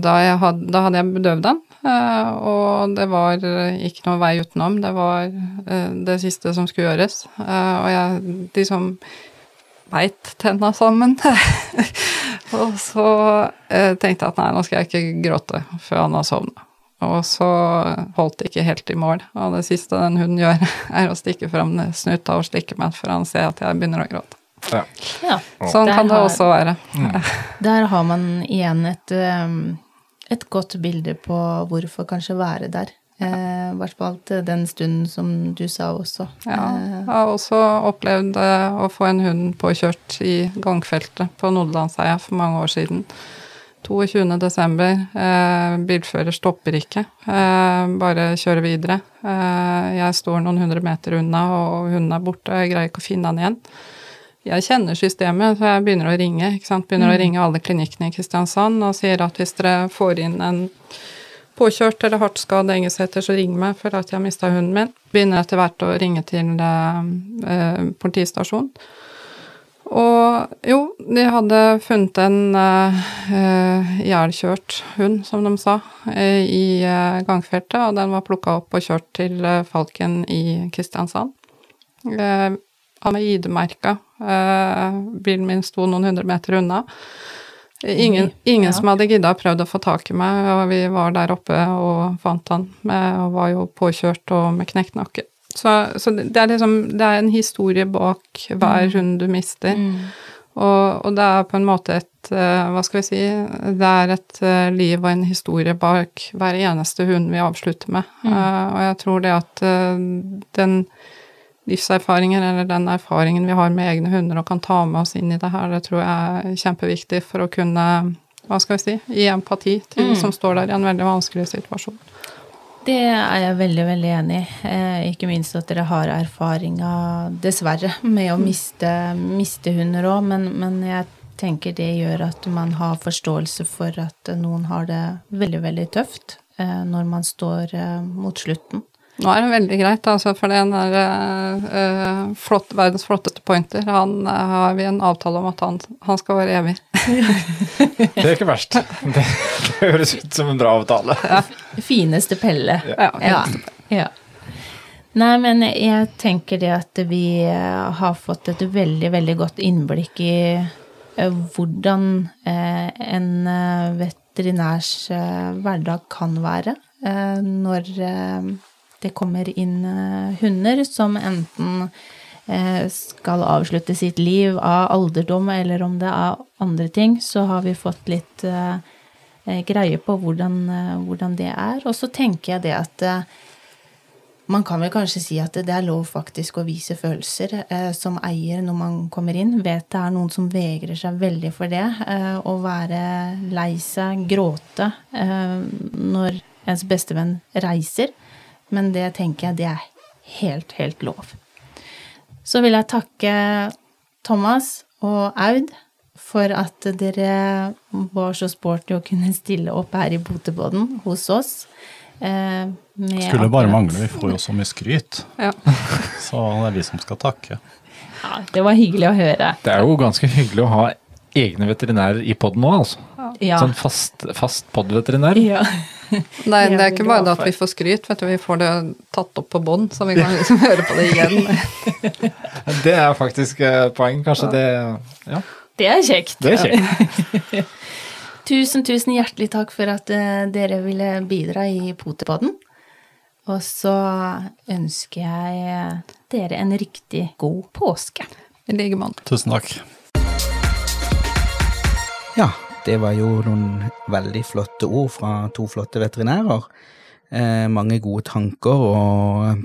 Speaker 4: da, had, da hadde jeg bedøvd han, eh, og det var eh, ikke noe vei utenom. Det var eh, det siste som skulle gjøres. Eh, og jeg liksom beit tenna sammen. (laughs) og så eh, tenkte jeg at nei, nå skal jeg ikke gråte før han har sovna. Og så holdt det ikke helt i mål. Og det siste den hunden gjør, (laughs) er å stikke fram snuta og slikke meg før han ser at jeg begynner å gråte.
Speaker 3: Ja.
Speaker 1: Ja.
Speaker 4: Sånn
Speaker 1: Der
Speaker 4: kan det
Speaker 1: har-
Speaker 4: også være. (laughs)
Speaker 1: Der har man igjen et, um, et godt bilde på hvorfor kanskje være der I ja. hvert fall den stunden som du sa også.
Speaker 4: Ja,
Speaker 1: Eh,
Speaker 4: jeg har også opplevd eh, å få en hund påkjørt i gangfeltet på Nodelandseia for mange år siden. 22. desember. Eh, bilfører stopper ikke, eh, bare kjører videre. Eh, jeg står noen hundre meter unna, og hunden er borte, jeg greier ikke å finne han igjen. Jeg kjenner systemet, så jeg begynner å ringe. ikke sant? Begynner å ringe alle klinikkene i Kristiansand og sier at hvis dere får inn en påkjørt eller hardt skadd engelseter, så ring meg for at jeg har mista hunden min. Begynner etter hvert å ringe til eh, eh, politistasjonen. Og jo, de hadde funnet en uh, ihjelkjørt hund, som de sa, eh, i uh, gangfeltet, og den var plukka opp og kjørt til uh, Falken i Kristiansand. Uh, han var ID-merka. Uh, bilen min sto noen hundre meter unna. Ingen, ingen
Speaker 1: ja.
Speaker 4: som hadde gidda prøvd å få tak i meg, og vi var der oppe og fant han, med, og var jo påkjørt og med knekt nakke. Så, så det er liksom Det er en historie bak hver hund du mister. Og, og det er på en måte et eh, Hva skal vi si Det er et eh, liv og en historie bak hver eneste hund vi avslutter med. Eh, og jeg tror det at den livserfaringen eller den erfaringen vi har med egne hunder og kan ta med oss inn i det her, det tror jeg er kjempeviktig for å kunne hva skal vi si, gi empati til de som står der i en veldig vanskelig situasjon.
Speaker 1: Det er jeg veldig, veldig enig i. Eh, ikke minst at dere har erfaringa, dessverre, med å miste, miste hunder òg, men, men jeg tenker det gjør at man har forståelse for at noen har det veldig, veldig tøft eh, når man står eh, mot slutten.
Speaker 4: Nå er det veldig greit, altså, for den er uh, flott, verdens flotteste pointer. Han uh, har vi en avtale om at han, han skal være evig. (laughs)
Speaker 3: Det er ikke verst. (laughs) Det, det høres ut som en bra avtale.
Speaker 1: Fineste Pelle.
Speaker 4: Ja,
Speaker 1: Ja. ja. Nei, men jeg tenker det at vi har fått et veldig, veldig godt innblikk i hvordan en veterinærs hverdag kan være når det kommer inn eh, hunder som enten eh, skal avslutte sitt liv av alderdom, eller om det er andre ting, så har vi fått litt eh, greie på hvordan, hvordan det er. Og så tenker jeg det at man kan vel kanskje si at det er lov faktisk å vise følelser eh, som eier når man kommer inn. Vet det er noen som vegrer seg veldig for det. Eh, å være lei seg, gråte eh, når ens bestevenn reiser. Men det tenker jeg det er helt, helt lov. Så vil jeg takke Thomas og Aud for at dere var så sporty å kunne stille opp her i Botebodden hos oss. Eh, med
Speaker 5: Skulle bare
Speaker 1: akkurat-
Speaker 5: mangle, vi får jo så mye skryt.
Speaker 4: Ja. (laughs)
Speaker 5: Så det er vi som skal takke.
Speaker 1: Ja, det var hyggelig å høre.
Speaker 3: Det er jo ganske hyggelig å ha egne veterinærer i poden nå, altså.
Speaker 1: Ja.
Speaker 3: Sånn fast, fast podveterinær.
Speaker 1: ja. (laughs)
Speaker 4: Nei, det
Speaker 1: er
Speaker 4: ikke bare det at vi får skryt, vet du, vi får det tatt opp på bånd, så vi kan liksom (laughs) høre på det igjen. (laughs)
Speaker 3: Det er faktisk eh, poeng. Kanskje det Ja,
Speaker 1: Det er kjekt.
Speaker 3: det er kjekt.
Speaker 1: Tusen, tusen hjertelig takk for at eh, dere ville bidra i Potepodden. Og så ønsker jeg dere en riktig god påske.
Speaker 4: I like måte.
Speaker 5: Tusen takk.
Speaker 2: Ja, det var jo noen veldig flotte ord fra to flotte veterinærer. Eh, mange gode tanker og,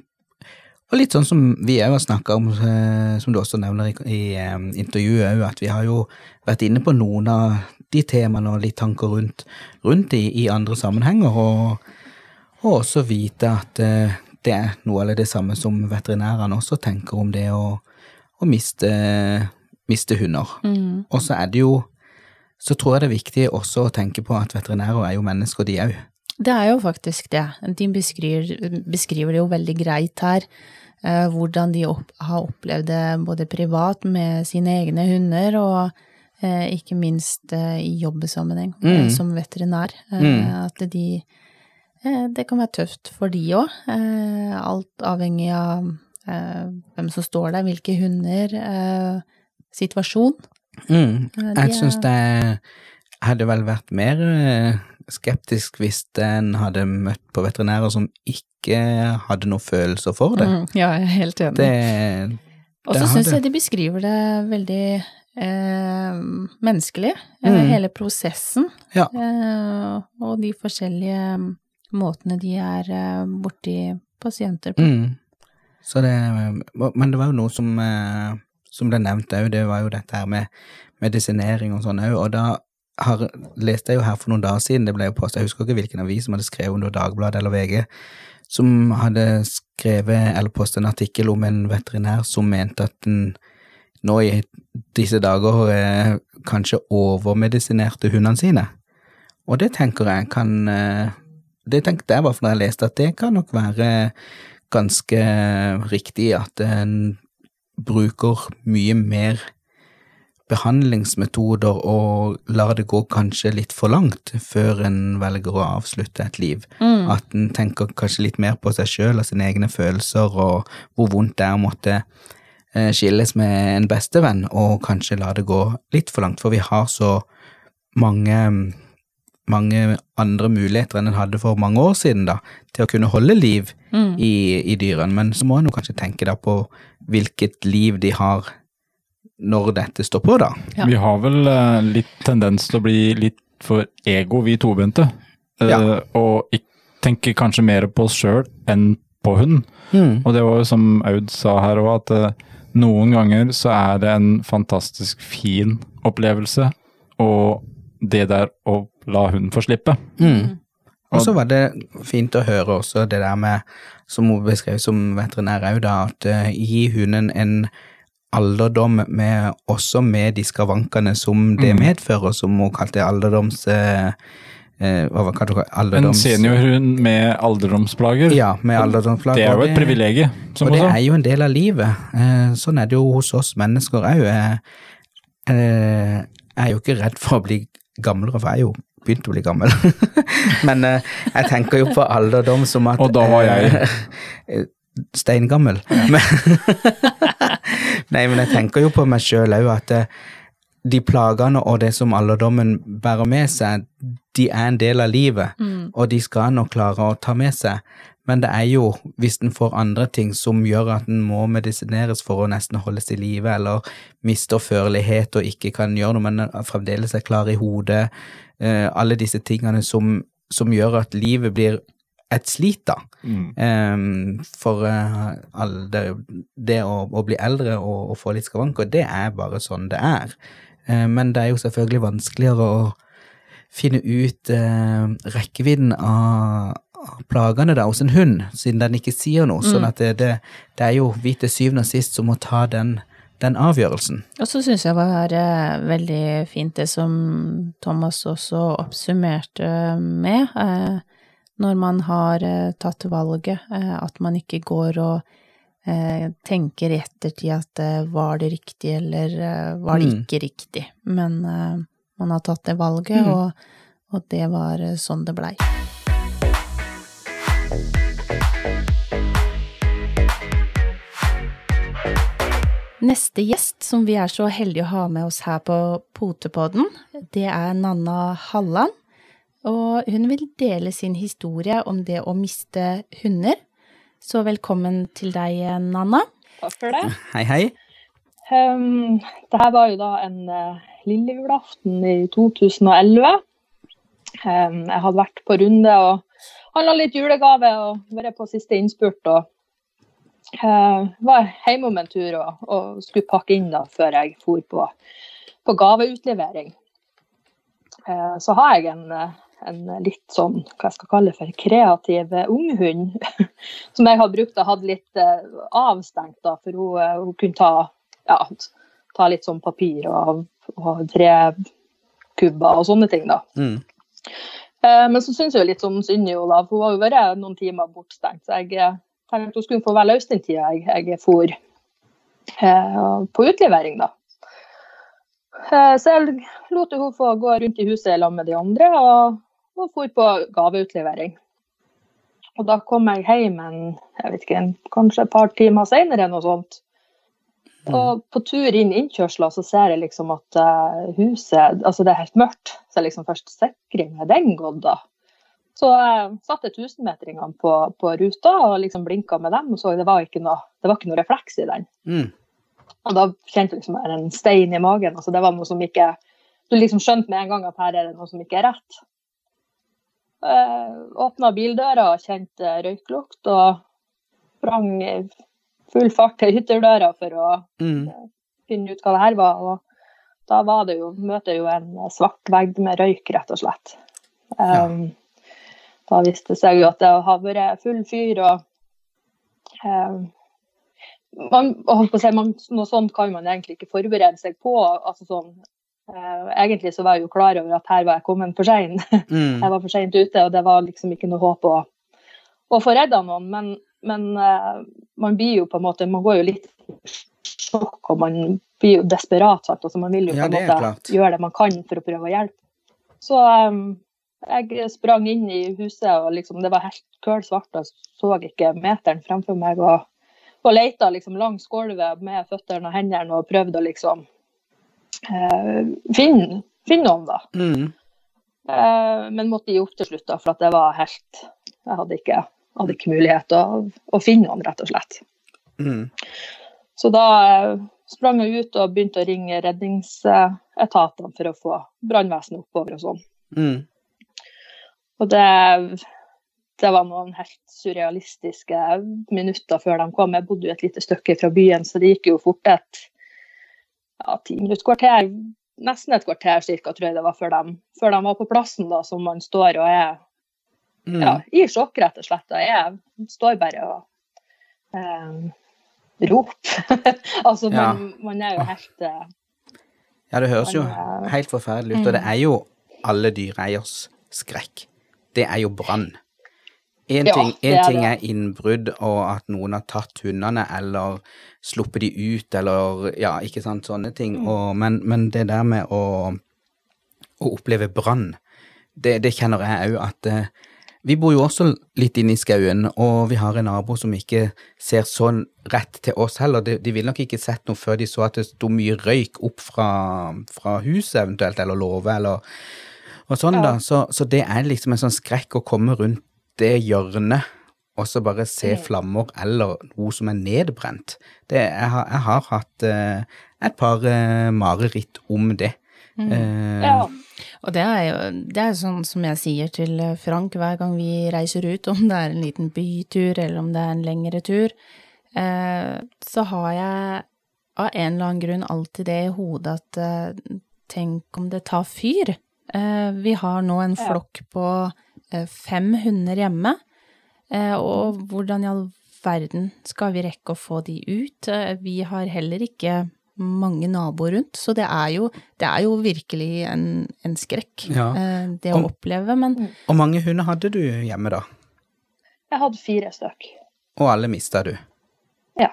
Speaker 2: og litt sånn som vi òg har snakka om, eh, som du også nevner i, i eh, intervjuet òg, at vi har jo vært inne på noen av de temaene og litt tanker rundt, rundt i, i andre sammenhenger, og, og også vite at eh, det er noe av det samme som veterinærene også tenker om det å, å miste, miste hunder. Og så er det jo så tror jeg det er viktig også å tenke på at veterinærer er jo mennesker, de òg.
Speaker 1: Det er jo faktisk det. De beskriver, beskriver det jo veldig greit her. eh, hvordan de opp, har opplevd det både privat med sine egne hunder, og eh, ikke minst eh, i jobbsammenheng eh,
Speaker 2: Mm.
Speaker 1: som veterinær. Eh,
Speaker 2: Mm.
Speaker 1: At de eh, Det kan være tøft for de òg. Eh, alt avhengig av eh, hvem som står der, hvilke hunder, eh, situasjon.
Speaker 2: Mm. Jeg syns det hadde vel vært mer eh, skeptisk hvis en hadde møtt på veterinærer som ikke hadde noe følelser for det.
Speaker 1: Mm, ja, jeg er helt enig.
Speaker 2: Det,
Speaker 1: Og så syns jeg de beskriver det veldig eh, menneskelig, eh,
Speaker 2: Mm.
Speaker 1: hele prosessen.
Speaker 2: Ja.
Speaker 1: Eh, og de forskjellige måtene de er eh, borti pasienter på.
Speaker 2: Mm. Så det, men det var jo noe som, eh, som ble nevnt òg, det var jo dette her med medisinering og sånn òg, og da har, leste jeg jo her for noen dager siden, det ble jo postet, jeg husker ikke hvilken avis som hadde skrevet det, Dagbladet eller VG, som hadde skrevet eller postet en artikkel om en veterinær som mente at den nå i disse dager eh, kanskje overmedisinerte hundene sine. Og det tenker jeg kan eh, Det tenkte jeg bare fall da jeg leste at det kan nok være ganske riktig at en bruker mye mer behandlingsmetoder og lar det gå kanskje litt for langt før en velger å avslutte et liv.
Speaker 1: Mm.
Speaker 2: At en tenker kanskje litt mer på seg sjøl og sine egne følelser og hvor vondt det er å måtte eh, skilles med en bestevenn, og kanskje la det gå litt for langt, for vi har så mange mange andre muligheter enn en hadde for mange år siden, da, til å kunne holde liv
Speaker 1: Mm.
Speaker 2: i, i dyrene. Men så må en jo kanskje tenke da på hvilket liv de har når dette står på, da.
Speaker 1: Ja.
Speaker 3: Vi har vel uh, litt tendens til å bli litt for ego, vi tobente. Uh,
Speaker 2: Ja.
Speaker 3: og tenker kanskje mer på oss sjøl enn på hunden. Og det var jo som Aud sa her òg, at uh, noen ganger så er det en fantastisk fin opplevelse, og det der å la hunden få slippe.
Speaker 2: Mm. Og så var det fint å høre også det der med, som hun beskrev som veterinær òg, da, at eh, gi hunden en alderdom med, også med de skavankene som det
Speaker 3: Mm.
Speaker 2: medfører, som hun kalte alderdoms... Eh, eh, hva var det?
Speaker 3: En seniorhund med alderdomsplager,
Speaker 2: Ja, med alderdomsplager.
Speaker 3: det er jo et privilegium,
Speaker 2: Og det er jo en del av livet. Eh, sånn er det jo hos oss mennesker òg. Jeg, eh, jeg er jo ikke redd for å bli gamlere, for jeg er jo begynt å bli gammel. (laughs) Men eh, jeg tenker jo på alderdom som at
Speaker 3: Og da var jeg.
Speaker 2: eh, Steingammel. Men, (laughs) nei, men jeg tenker jo på meg sjøl òg, at eh, de plagene og det som alderdommen bærer med seg, de er en del av livet,
Speaker 1: Mm.
Speaker 2: og de skal nok klare å ta med seg. Men det er jo hvis en får andre ting som gjør at en må medisineres for å nesten holdes i live, eller mister førlighet og ikke kan gjøre noe, men fremdeles er klar i hodet, eh, alle disse tingene som, som gjør at livet blir et slit, da.
Speaker 3: Mm.
Speaker 2: Eh, for eh, all det, det å, å bli eldre og, og få litt skavanker, det er bare sånn det er. Eh, men det er jo selvfølgelig vanskeligere å finne ut eh, rekkevidden av, plagene da hos en hund, siden den ikke sier noe. Sånn at det, det, det er jo vi til syvende og sist som må ta den, den avgjørelsen.
Speaker 1: Og så syns jeg var eh, veldig fint det som Thomas også oppsummerte med, eh, når man har eh, tatt valget, eh, at man ikke går og eh, tenker i ettertid at eh, var det riktig eller eh, var det
Speaker 2: Mm.
Speaker 1: ikke riktig, men eh, man har tatt det valget,
Speaker 2: Mm.
Speaker 1: og, og det var eh, sånn det blei. Neste gjest som vi er så heldige å ha med oss her på Potepodden, det er Nanna Halland. Og hun vil dele sin historie om det å miste hunder. Så velkommen til deg, Nanna.
Speaker 6: Takk for det.
Speaker 2: Hei, hei.
Speaker 6: Um, det her var jo da en uh, lille julaften i 2011. Um, jeg hadde vært på runde og handla litt julegave og vært på siste innspurt. og uh, var hjemme om en tur og, og skulle pakke inn da før jeg for på, på gaveutlevering. Uh, så har jeg en, en litt sånn, hva jeg skal kalle for kreativ unghund, (laughs) som jeg har brukt og hatt litt uh, avstengt, da, for hun, hun kunne ta, ja, ta litt sånn papir og, og trekubber og sånne ting. da.
Speaker 2: Mm.
Speaker 6: Eh, Men så syns jeg litt sånn synd i henne, for hun har jo vært noen timer bortstengt. Så jeg eh, tenkte hun skulle få være løs den tida jeg, jeg for eh, på utlevering, da. Eh, så jeg lot hun få gå rundt i huset sammen med de andre, og, hun for på gaveutlevering. Og da kom jeg hjem en, jeg vet ikke, en, kanskje et par timer senere, noe sånt. Og på tur inn innkjørsla så ser jeg liksom at eh, huset Altså det er helt mørkt. Så jeg liksom først sikringen er den gått, da. Så jeg satte tusenmetringene på, på ruta og liksom blinka med dem, og så det var ikke noe, det var ikke noe refleks i den.
Speaker 2: Mm.
Speaker 6: Og da kjente jeg liksom en stein i magen. altså Det var noe som ikke Du liksom skjønte med en gang at her er det noe som ikke er rett. Uh, Åpna bildøra og kjente røyklukt, og sprang full fart til hytterdøra for å
Speaker 2: Mm.
Speaker 6: finne ut hva det her var. Og da var det jo, møter jo en svart vegg med røyk, rett og slett. Um, Da viste det seg jo at det har vært full fyr og eh, man, si, man, Noe sånt kan man egentlig ikke forberede seg på. altså sånn eh, Egentlig så var jeg jo klar over at her var jeg kommet for sein. (laughs)
Speaker 2: Mm.
Speaker 6: Jeg var for seint ute, og det var liksom ikke noe håp å, å få redda noen. Men, men eh, man blir jo på en måte Man går jo litt sjokk, og man blir jo desperat. Sant? Altså, man vil jo på en måte
Speaker 2: klart.
Speaker 6: gjøre det man kan for å prøve å hjelpe. Så eh, jeg sprang inn i huset, og liksom, det var helt køl svart. og så ikke meteren fremfor meg. og og leita liksom langs gulvet med føttene og hendene og prøvde å liksom eh, finne, finne noen, da.
Speaker 2: Mm.
Speaker 6: Eh, men måtte gi opp til slutt, da, for at det var helt Jeg hadde ikke, hadde ikke mulighet til å, å finne noen, rett og slett.
Speaker 2: Mm.
Speaker 6: Så da eh, sprang jeg ut og begynte å ringe redningsetatene for å få brannvesenet oppover og sånn.
Speaker 2: Mm.
Speaker 6: Og det, det var noen helt surrealistiske minutter før de kom. Jeg bodde jo et lite stykke fra byen, så det gikk jo fort et ja, ti minutter, kvarter, nesten et kvarter cirka, tror jeg det var, før de, før de var på plassen, da, som man står og er
Speaker 2: Mm.
Speaker 6: ja, i sjokk, rett og slett. Jeg står bare og um, roper. (laughs) altså,
Speaker 2: Ja.
Speaker 6: man, man er jo helt uh,
Speaker 2: Ja, det høres jo
Speaker 6: eh,
Speaker 2: helt forferdelig ut, og det er jo alle dyreeiers skrekk. Det er jo brann. Én ting,
Speaker 6: ja,
Speaker 2: en ting er innbrudd og at noen har tatt hundene eller sluppet de ut eller ja, ikke sant, sånne ting,
Speaker 6: Mm.
Speaker 2: og, men, men det der med å, å oppleve brann, det, det kjenner jeg òg at eh, vi bor jo også litt inne i skauen, og vi har en nabo som ikke ser sånn rett til oss heller. De, de ville nok ikke sett noe før de så at det sto mye røyk opp fra, fra huset eventuelt, eller låve, eller og sånn,
Speaker 6: Ja.
Speaker 2: da. Så, så det er liksom en sånn skrekk å komme rundt det hjørnet og så bare se
Speaker 6: Mm.
Speaker 2: flammer eller noe som er nedbrent. Det, jeg, har, jeg har hatt eh, et par eh, mareritt om det. Eh,
Speaker 6: Ja.
Speaker 1: Og det er jo det er sånn som jeg sier til Frank hver gang vi reiser ut, om det er en liten bytur eller om det er en lengre tur, eh, så har jeg av en eller annen grunn alltid det i hodet at eh, tenk om det tar fyr. Eh, vi har nå en flokk på eh, fem hunder hjemme, eh, og hvordan i all verden skal vi rekke å få de ut? Vi har heller ikke mange naboer rundt, så det er jo, det er jo virkelig en, en skrekk,
Speaker 2: Ja.
Speaker 1: eh, det å
Speaker 2: og,
Speaker 1: oppleve, men
Speaker 2: Hvor mange hunder hadde du hjemme da?
Speaker 6: Jeg hadde fire stykk.
Speaker 2: Og alle mista du?
Speaker 6: Ja,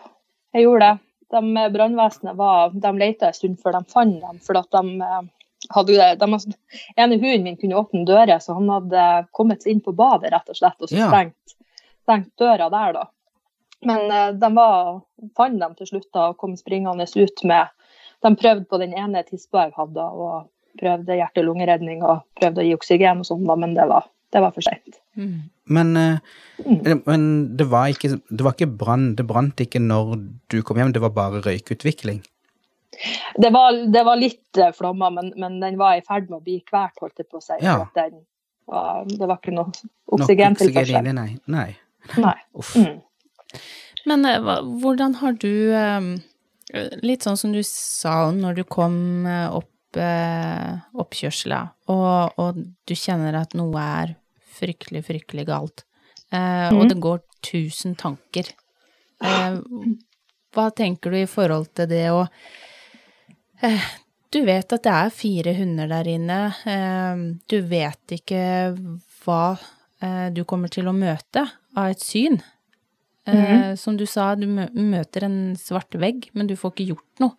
Speaker 6: jeg gjorde det. De Brannvesenet var, de leita en stund før de fant dem. for at de hadde, de, ene hunden min kunne åpne dører, så han hadde kommet seg inn på badet rett og slett, og så
Speaker 2: Ja.
Speaker 6: stengt, stengt døra der. da. Men eh, de var, fant dem til slutt da, og kom springende ut med De prøvde på den ene tispa jeg hadde, og prøvde hjerte-lungeredning og prøvde å gi oksygen og sånn, da, men det var, det var for seint.
Speaker 1: mm.
Speaker 2: Men, eh,
Speaker 6: Mm.
Speaker 2: men det var ikke, det var ikke brann, det brant ikke når du kom hjem, det var bare røykutvikling?
Speaker 6: Det var, det var litt flommer, men, men den var i ferd med å bli kvert, holdt jeg på å si.
Speaker 2: Ja.
Speaker 6: at Den var, det var ikke noe
Speaker 2: Nok oksygen
Speaker 6: til
Speaker 2: inni, nei. nei.
Speaker 6: Nei.
Speaker 2: Uff.
Speaker 6: Mm.
Speaker 1: Men eh, hvordan har du eh, Litt sånn som du sa når du kom eh, opp eh, og, og du kjenner at noe er fryktelig, fryktelig galt, eh, og det går tusen tanker. Eh, hva tenker du i forhold til det å eh, Du vet at det er fire hunder der inne. Eh, du vet ikke hva eh, du kommer til å møte av et syn. Eh, som du sa, du møter en svart vegg, men du får ikke gjort noe.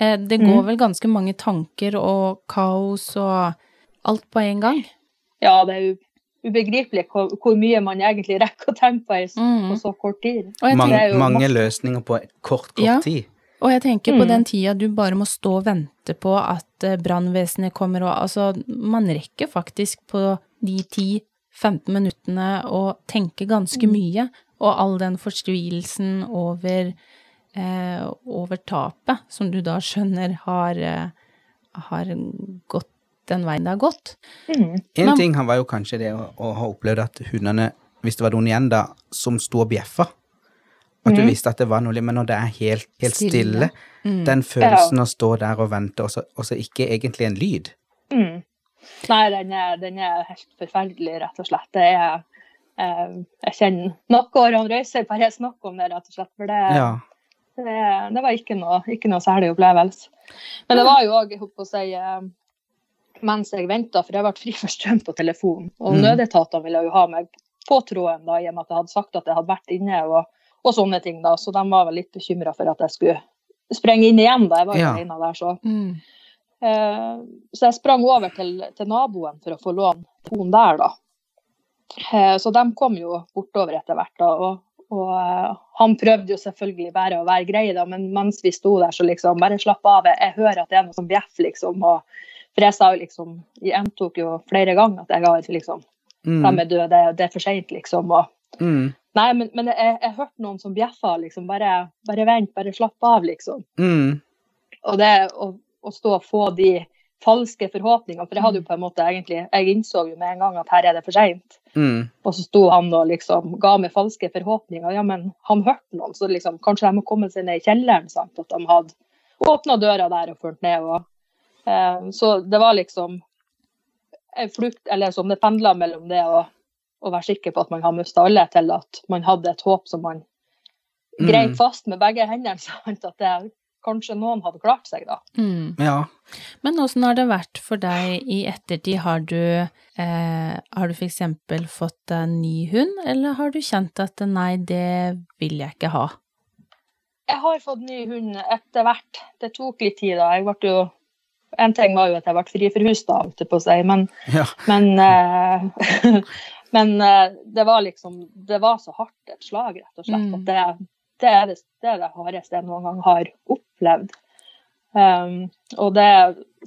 Speaker 1: Eh, det går vel ganske mange tanker og kaos og alt på en gang.
Speaker 6: Ja, det er ubegripelig hvor, hvor mye man egentlig rekker å tenke på
Speaker 1: Mhm.
Speaker 6: på så kort tid.
Speaker 1: Og jeg,
Speaker 2: Mange, mange løsninger på kort, kort
Speaker 1: Ja.
Speaker 2: tid.
Speaker 1: Og jeg tenker på
Speaker 6: Mm.
Speaker 1: den tida du bare må stå og vente på at eh, brannvesenet kommer og Altså, man rekker faktisk på de 10-15 minuttene å tenke ganske mye, og all den fortvilelsen over eh, over tapet, som du da skjønner har, eh, har gått den veien det har gått.
Speaker 6: Mm.
Speaker 2: En
Speaker 1: Men-
Speaker 2: ting han var jo kanskje det å, å ha opplevd at hundene, hvis det var noen igjen da, som sto og bjeffa, at du visste at det var noe, men når det er helt, helt stille,
Speaker 1: Stille.
Speaker 2: den følelsen å stå der og vente, og så, og så ikke egentlig en lyd.
Speaker 6: Mm. Nei, den er, den er helt forferdelig, rett og slett. Det er eh, Jeg kjenner nakkehårene røyser bare jeg snakker om det, rett og slett. For det,
Speaker 2: Ja.
Speaker 6: det, det var ikke noe, ikke noe særlig opplevelse. Men det var jo òg, jeg holdt på å si eh, mens jeg venta, for jeg ble fri for strøm på telefonen. Og
Speaker 2: Mm.
Speaker 6: nødetatene ville jo ha meg på tråden da, i og med at jeg hadde sagt at jeg hadde vært inne og, og sånne ting. da, Så de var vel litt bekymra for at jeg skulle sprenge inn igjen. da, Jeg var
Speaker 2: Ja.
Speaker 6: alene der, så.
Speaker 1: Mm.
Speaker 6: Eh, så jeg sprang over til, til naboen for å få låne telefonen der, da. Eh, så de kom jo bortover etter hvert, da. Og, og eh, han prøvde jo selvfølgelig bare å være grei, da, men mens vi sto der, så liksom Bare slapp av, jeg hører at det er noe som bjeffer, liksom. Og, for jeg sa jo liksom Jeg gjentok jo flere ganger at jeg har liksom De
Speaker 2: Mm.
Speaker 6: er døde, det, det er for seint, liksom. Og,
Speaker 2: Mm.
Speaker 6: nei, men, men jeg, jeg hørte noen som bjeffa, liksom. Bare, bare vent, bare slapp av, liksom.
Speaker 2: Mm.
Speaker 6: Og det å, å stå og få de falske forhåpningene, for jeg hadde jo på en måte egentlig Jeg innså jo med en gang at her er det for seint.
Speaker 2: Mm.
Speaker 6: Og så sto han og liksom ga meg falske forhåpninger. Ja, men han hørte noen, så liksom kanskje de må komme seg ned i kjelleren. sant, At de hadde åpna døra der og fulgt ned. Og, eh, så det var liksom en flukt, eller som det pendla mellom det å, å være sikker på at man har mista alle, til at man hadde et håp som man
Speaker 2: Mm.
Speaker 6: fast med begge hendene. (laughs) sant, At det, kanskje noen hadde klart seg, da.
Speaker 1: Mm.
Speaker 2: Ja.
Speaker 1: Men åssen har det vært for deg i ettertid? Har du, eh, har du eksempel fått deg en ny hund, eller har du kjent at nei, det vil jeg ikke ha?
Speaker 6: Jeg har fått ny hund etter hvert. Det tok litt tid. da. Jeg ble jo, En ting var jo at jeg ble fri for hus, da, holdt jeg på å si. Men,
Speaker 2: ja.
Speaker 6: men, eh, (laughs) men eh, det var liksom Det var så hardt et slag, rett og slett.
Speaker 1: Mm.
Speaker 6: At det, det, er det, det er det hardeste jeg noen gang har opplevd. Um, og det,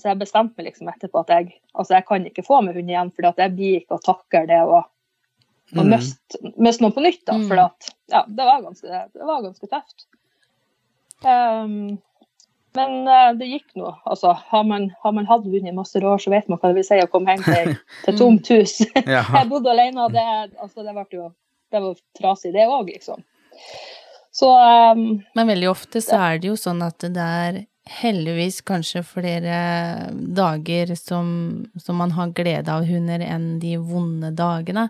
Speaker 6: så jeg bestemte meg liksom etterpå at jeg altså jeg kan ikke få med hund igjen, for jeg blir ikke å takle det å, å
Speaker 2: Mm.
Speaker 6: miste, miste noe på nytt. da,
Speaker 1: Mm.
Speaker 6: For at, ja, det var ganske, det var ganske tøft. Um, men uh, det gikk nå. Altså, har man, har man hatt hund i masse år, så vet man hva det vil si å komme hjem til, (laughs) til tomt hus. (laughs)
Speaker 2: ja. (laughs)
Speaker 6: Jeg bodde alene, og det, altså, det, ble jo, det var trasig, det òg, liksom. Så um,
Speaker 1: Men veldig ofte så er det jo sånn at det er heldigvis kanskje flere dager som, som man har glede av hunder enn de vonde dagene.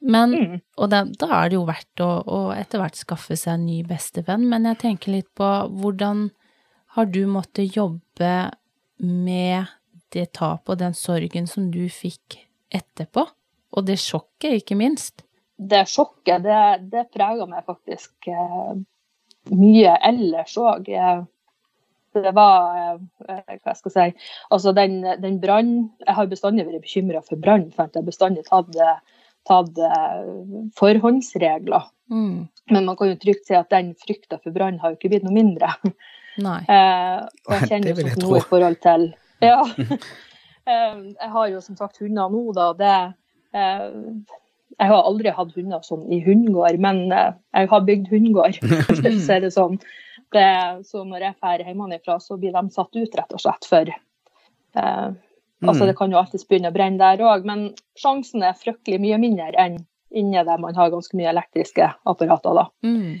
Speaker 1: Men,
Speaker 6: mm,
Speaker 1: og da, da er det jo verdt å, å etter hvert skaffe seg en ny bestevenn, men jeg tenker litt på hvordan har du måttet jobbe med det tapet og den sorgen som du fikk etterpå? Og det sjokket, ikke minst.
Speaker 6: det sjokket, det, det prega meg faktisk eh, mye ellers òg. Det var eh, Hva skal jeg si Altså, den, den brannen Jeg har bestandig vært bekymra for brann, for jeg har bestandig tatt, tatt eh, forhåndsregler.
Speaker 1: Mm.
Speaker 6: Men man kan jo trygt si at den frykta for brann har jo ikke blitt noe mindre.
Speaker 1: Nei.
Speaker 6: Eh, og jeg kjenner jo
Speaker 2: jeg
Speaker 6: sånn i forhold til (laughs) Ja. (laughs) Eh, jeg har jo som sagt hunder nå, da. Det eh, Jeg har aldri hatt hunder sånn i hundegård, men eh, jeg har bygd hundegård. for å si det sånn. Det, så når jeg drar hjemmefra, så blir de satt ut, rett og slett, for eh, Altså, det kan jo alltids begynne å brenne der òg, men sjansen er fryktelig mye mindre enn inne der man har ganske mye elektriske apparater, da.
Speaker 1: Mm.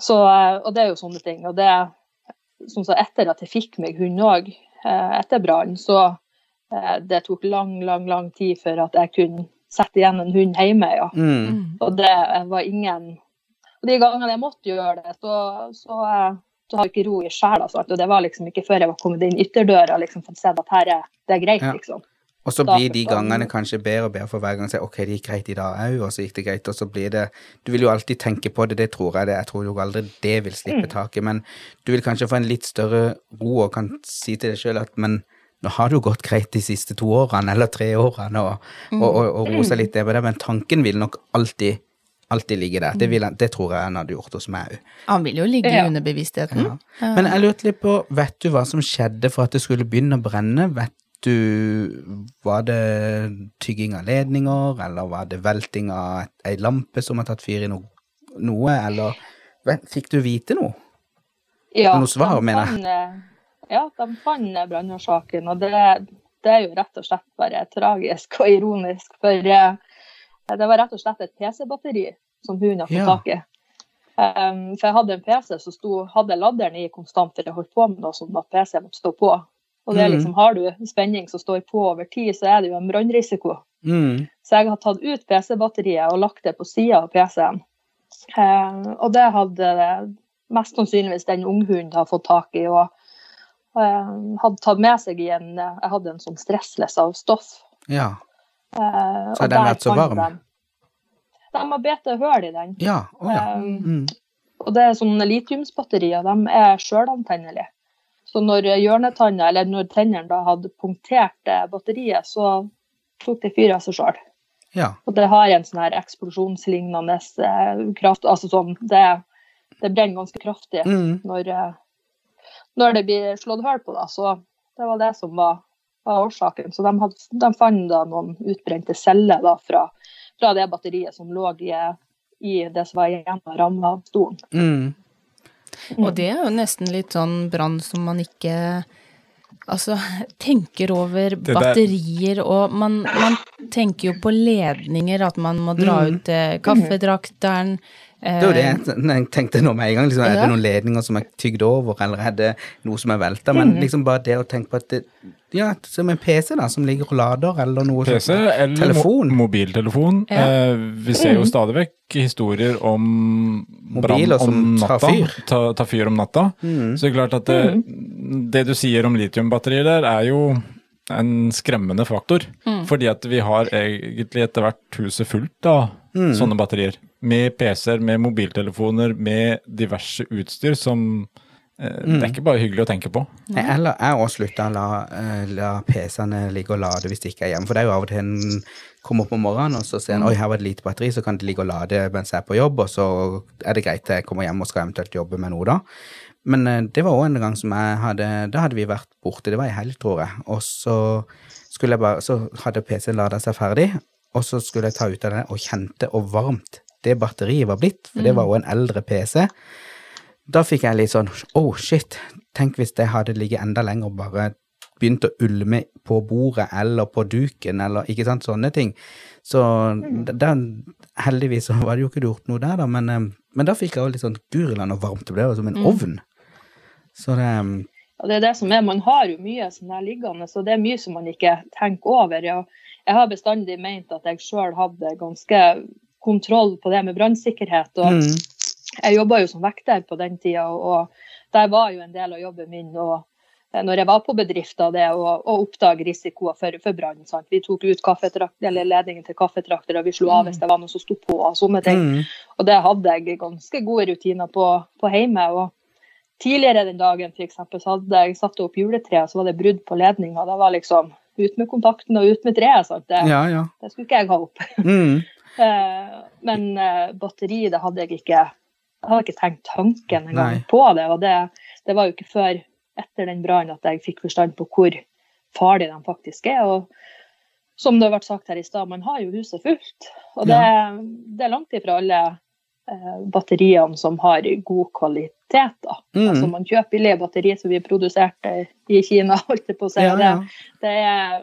Speaker 6: Så, eh, og det er jo sånne ting. Og det, sånn som etter at jeg fikk meg hund òg, etter brannen, så eh, det tok lang, lang, lang tid før at jeg kunne sette igjen en hund hjemme, ja.
Speaker 2: Mm.
Speaker 1: Mm.
Speaker 6: Og det var ingen Og de gangene jeg måtte gjøre det, så, så, eh, så hadde jeg ikke ro i sjela. Og det var liksom ikke før jeg var kommet inn ytterdøra liksom fått sett at her er det er greit,
Speaker 2: Ja.
Speaker 6: liksom.
Speaker 2: Og så blir de gangene kanskje bedre og bedre for hver gang. Så, ok, det gikk greit i dag òg, og så gikk det greit, og så blir det Du vil jo alltid tenke på det, det tror jeg det. Jeg tror jo aldri det vil slippe
Speaker 6: Mm.
Speaker 2: taket, men du vil kanskje få en litt større ro og kan si til deg sjøl at men nå har det jo gått greit de siste to årene eller tre årene, og, og, og, og roe seg litt det på det, men tanken vil nok alltid alltid ligge der. Det, vil, det tror jeg han hadde gjort hos meg òg.
Speaker 1: Han vil jo ligge i underbevisstheten.
Speaker 2: Ja. Men jeg lurte litt på, vet du hva som skjedde for at det skulle begynne å brenne? Vet du, var det tygging av ledninger, eller var det velting av ei lampe som har tatt fyr i no, noe, eller fikk du vite noe?
Speaker 6: Ja,
Speaker 2: Noe svar,
Speaker 6: de
Speaker 2: mener jeg.
Speaker 6: eh, Ja, de fant brannårsaken, og det, det er jo rett og slett bare tragisk og ironisk. For eh, det var rett og slett et PC-batteri som hunden har fått
Speaker 2: Ja.
Speaker 6: tak i. Um, for jeg hadde en PC som hadde laderen i konstant, jeg holdt på med noe sånn at PC måtte stå på. Og det er
Speaker 2: Mhm.
Speaker 6: liksom, har du spenning som står på over tid, så er det jo en brannrisiko.
Speaker 2: Mm.
Speaker 6: Så jeg har tatt ut PC-batteriet og lagt det på sida av PC-en. Eh, og det hadde mest sannsynligvis den unghunden har fått tak i. Og eh, hadde tatt med seg i en Jeg hadde en sånn stressless av stoff.
Speaker 2: Ja.
Speaker 6: Eh,
Speaker 2: Så har den vært så varm?
Speaker 6: De, de har bitt hull i den.
Speaker 2: Ja. Oh, ja.
Speaker 6: Eh,
Speaker 2: Mm.
Speaker 6: og det er sånne litiumsbatterier, de er sjølantennelige. Så når hjørnetanna, eller når tennene da hadde punktert batteriet, så tok det fyr av seg sjøl.
Speaker 2: ja.
Speaker 6: Og det har en sånn her eksplosjonslignende eh, kraft Altså sånn Det, det brenner ganske kraftig
Speaker 2: Mm.
Speaker 6: når, eh, når det blir slått hull på, da. Så det var det som var, var årsaken. Så de, hadde, de fant da noen utbrente celler da fra, fra det batteriet som lå i, i det som var igjen av ramma av stolen.
Speaker 2: Mm.
Speaker 1: Og det er jo nesten litt sånn brann som man ikke Altså, (laughs) tenker over batterier, og man, man tenker jo på ledninger, at man må dra
Speaker 2: Mm.
Speaker 1: ut eh, kaffedrakteren.
Speaker 2: Det er jo det
Speaker 1: eh,
Speaker 2: jeg tenkte nå med en gang. Liksom, Er det noen ledninger som er tygd over, eller er det noe som er velta? Men
Speaker 1: Mm.
Speaker 2: liksom bare det å tenke på at det Ja, som en PC da, som ligger og lader, eller noe
Speaker 3: PC
Speaker 2: sånt.
Speaker 3: eller
Speaker 2: Telefon.
Speaker 3: Mo mobiltelefon.
Speaker 1: Ja.
Speaker 3: Eh, vi ser jo stadig vekk historier om brann
Speaker 2: Mobiler som tar fyr.
Speaker 3: Ta, ta fyr om natta.
Speaker 2: Mm.
Speaker 3: Så det er klart at det, det du sier om litiumbatterier der, er jo en skremmende faktor. Fordi at vi har egentlig etter hvert huset fullt av
Speaker 2: Mm.
Speaker 3: sånne batterier. Med PC-er, med mobiltelefoner, med diverse utstyr som eh, Det er ikke bare hyggelig å tenke på.
Speaker 2: Nei, eller jeg har også slutta å la, eh, la PC-ene ligge og lade hvis de ikke er hjemme. For det er jo av og til en kommer opp om morgenen og så ser en oi, her var det lite batteri, så kan det ligge og lade mens jeg er på jobb, og så er det greit til jeg kommer hjem og skal eventuelt jobbe med noe da. Men eh, det var òg en gang som jeg hadde Da hadde vi vært borte, det var i helg, tror jeg. Og så skulle jeg bare Så hadde PC-en lada seg ferdig, og så skulle jeg ta ut av den og kjente hvor varmt det batteriet var blitt, for det var jo en eldre PC. Da fikk jeg litt sånn oh shit, tenk hvis det hadde ligget enda lenger og bare begynt å ulme på bordet eller på duken eller ikke sant, sånne ting. Så da, heldigvis så var det jo ikke gjort noe der, da, men, eh, men da fikk jeg jo litt sånn guriland og varmt det ble, jo som en ovn. Så det eh,
Speaker 6: Og det er det som er, Man har jo mye sånn her liggende, så det er mye som man ikke tenker over. Ja, jeg har bestandig ment at jeg sjøl hadde ganske kontroll på det med brannsikkerhet. og
Speaker 2: mm,
Speaker 6: Jeg jobba jo som vekter på den tida, og der var jo en del av jobben min. og eh, når jeg var på bedrifter, det å, å oppdage risikoer for, for brann. Vi tok ut eller ledningen til kaffetrakter, og vi slo av hvis det var noe som sto på. og sånne ting.
Speaker 2: mm,
Speaker 6: Og det hadde jeg ganske gode rutiner på, på hjemme. Og tidligere den dagen for eksempel, så hadde jeg satt opp juletreet, så var det brudd på ledninga. Da var liksom ut med kontakten og ut med treet. Det,
Speaker 2: ja, ja.
Speaker 6: det skulle ikke jeg ha opp.
Speaker 2: Mm,
Speaker 6: Men eh, batteri, det hadde jeg ikke Jeg hadde ikke tenkt tanken engang på det. Og det, det var jo ikke før etter den brannen at jeg fikk forstand på hvor farlig de faktisk er. Og som det ble sagt her i stad, man har jo huset fullt. Og det, det er langt ifra alle eh, batteriene som har god kvalitet. da.
Speaker 2: Mm.
Speaker 6: Altså Man kjøper billige batterier som vi produserte i Kina. (laughs) holdt jeg på å si.
Speaker 2: ja,
Speaker 6: ja. det, det er,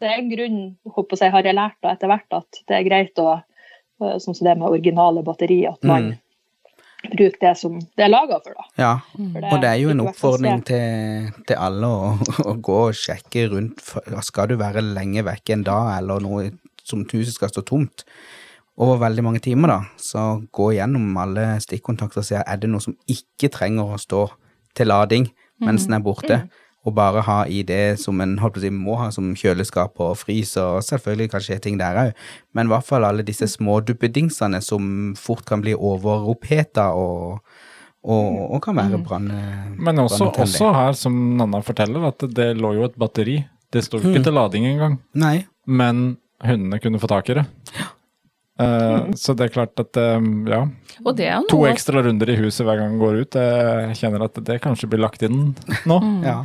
Speaker 6: det er en grunn, håper jeg, har jeg lært da etter hvert, at det er greit å eh, Sånn som det med originale batterier, at man
Speaker 2: Mm.
Speaker 6: bruker det som det er laga for. da.
Speaker 2: ja.
Speaker 6: For
Speaker 2: Og det er jo en oppfordring til, til alle å, å gå og sjekke rundt. Skal du være lenge vekke en dag, eller noe som huset skal stå tomt over veldig mange timer, da, så gå gjennom alle stikkontakter og se er det noe som ikke trenger å stå til lading mens den er borte. Og bare ha i det som en holdt på å si, må ha som kjøleskap og fryser, og selvfølgelig kan skje ting der òg, men i hvert fall alle disse små duppedingsene som fort kan bli overoppheta og, og, og kan være brann...
Speaker 3: Men også, også her, som Nanna forteller, at det lå jo et batteri. Det sto
Speaker 2: Mm.
Speaker 3: ikke til lading engang,
Speaker 2: Nei.
Speaker 3: men hundene kunne få tak i det. Eh, Så det er klart at eh, ja,
Speaker 1: Og det er jo
Speaker 3: to ekstra runder i huset hver gang den går ut. Jeg kjenner at det kanskje blir lagt inn nå. (laughs)
Speaker 2: Ja.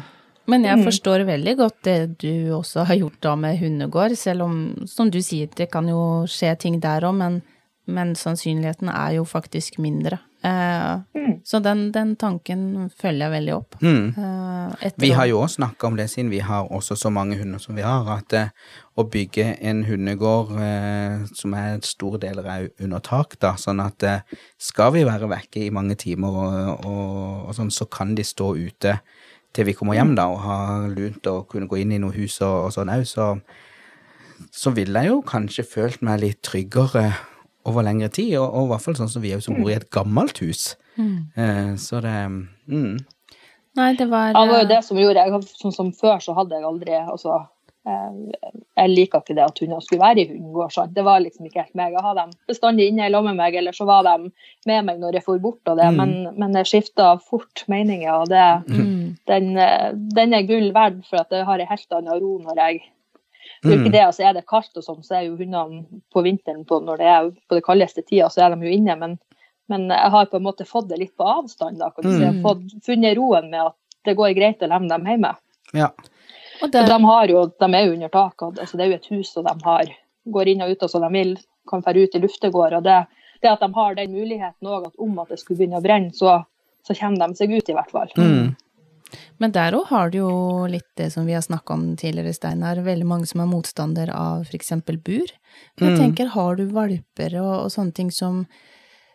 Speaker 1: Men jeg forstår veldig godt det du også har gjort da med hundegård, selv om, som du sier, det kan jo skje ting der òg, men men sannsynligheten er jo faktisk mindre. Eh,
Speaker 6: Mm.
Speaker 1: Så den, den tanken følger jeg veldig opp.
Speaker 2: Mm.
Speaker 1: Eh, etter
Speaker 2: Vi har jo også snakka om det, siden vi har også så mange hunder som vi har, at eh, å bygge en hundegård eh, som er store deler er under tak, da, sånn at eh, skal vi være vekke i mange timer og, og, og sånn, så kan de stå ute til vi kommer hjem, da, og har lunt og kunne gå inn i noe hus og, og sånn òg, så, så ville jeg jo kanskje følt meg litt tryggere over lengre tid, og, og i hvert fall sånn som vi òg som bor i et gammelt hus. Eh, så det mm.
Speaker 1: Nei, det var,
Speaker 6: det var jo
Speaker 1: eh,
Speaker 6: det som gjorde jeg, Sånn som før, så hadde jeg aldri altså, Jeg liker ikke det at hunder skulle være i hundegård. sant? Det var liksom ikke helt meg. Jeg hadde dem bestandig inne i lag med meg, eller så var de med meg når jeg for bort. og det,
Speaker 2: Mm.
Speaker 6: Men, men jeg skifta fort meninger, og det,
Speaker 1: mm,
Speaker 6: den, eh, den er gull verd, for at jeg har en helt annen ro når jeg det er
Speaker 2: Mm.
Speaker 6: det, altså Er det kaldt, og sånn, så er jo hundene på vinteren på, når det er på det kaldeste tida, så er de jo inne. Men, men jeg har på en måte fått det litt på avstand. da, kan du si. Jeg har
Speaker 1: Mm.
Speaker 6: fått, funnet roen med at det går greit å lemme dem hjemme.
Speaker 2: Ja.
Speaker 1: Det,
Speaker 6: de, har jo, de er jo under tak, det, altså det er jo et hus og de har, går inn og ut som de vil, kan dra ut i luftegård. og det, det at de har den muligheten òg, at om at det skulle begynne å brenne, så, så kommer de seg ut, i hvert fall.
Speaker 2: Mm.
Speaker 1: men der òg har du jo litt det som vi har snakka om tidligere, Steinar. Veldig mange som er motstander av f.eks. bur. Men jeg
Speaker 2: Mm.
Speaker 1: tenker, har du valper og, og sånne ting som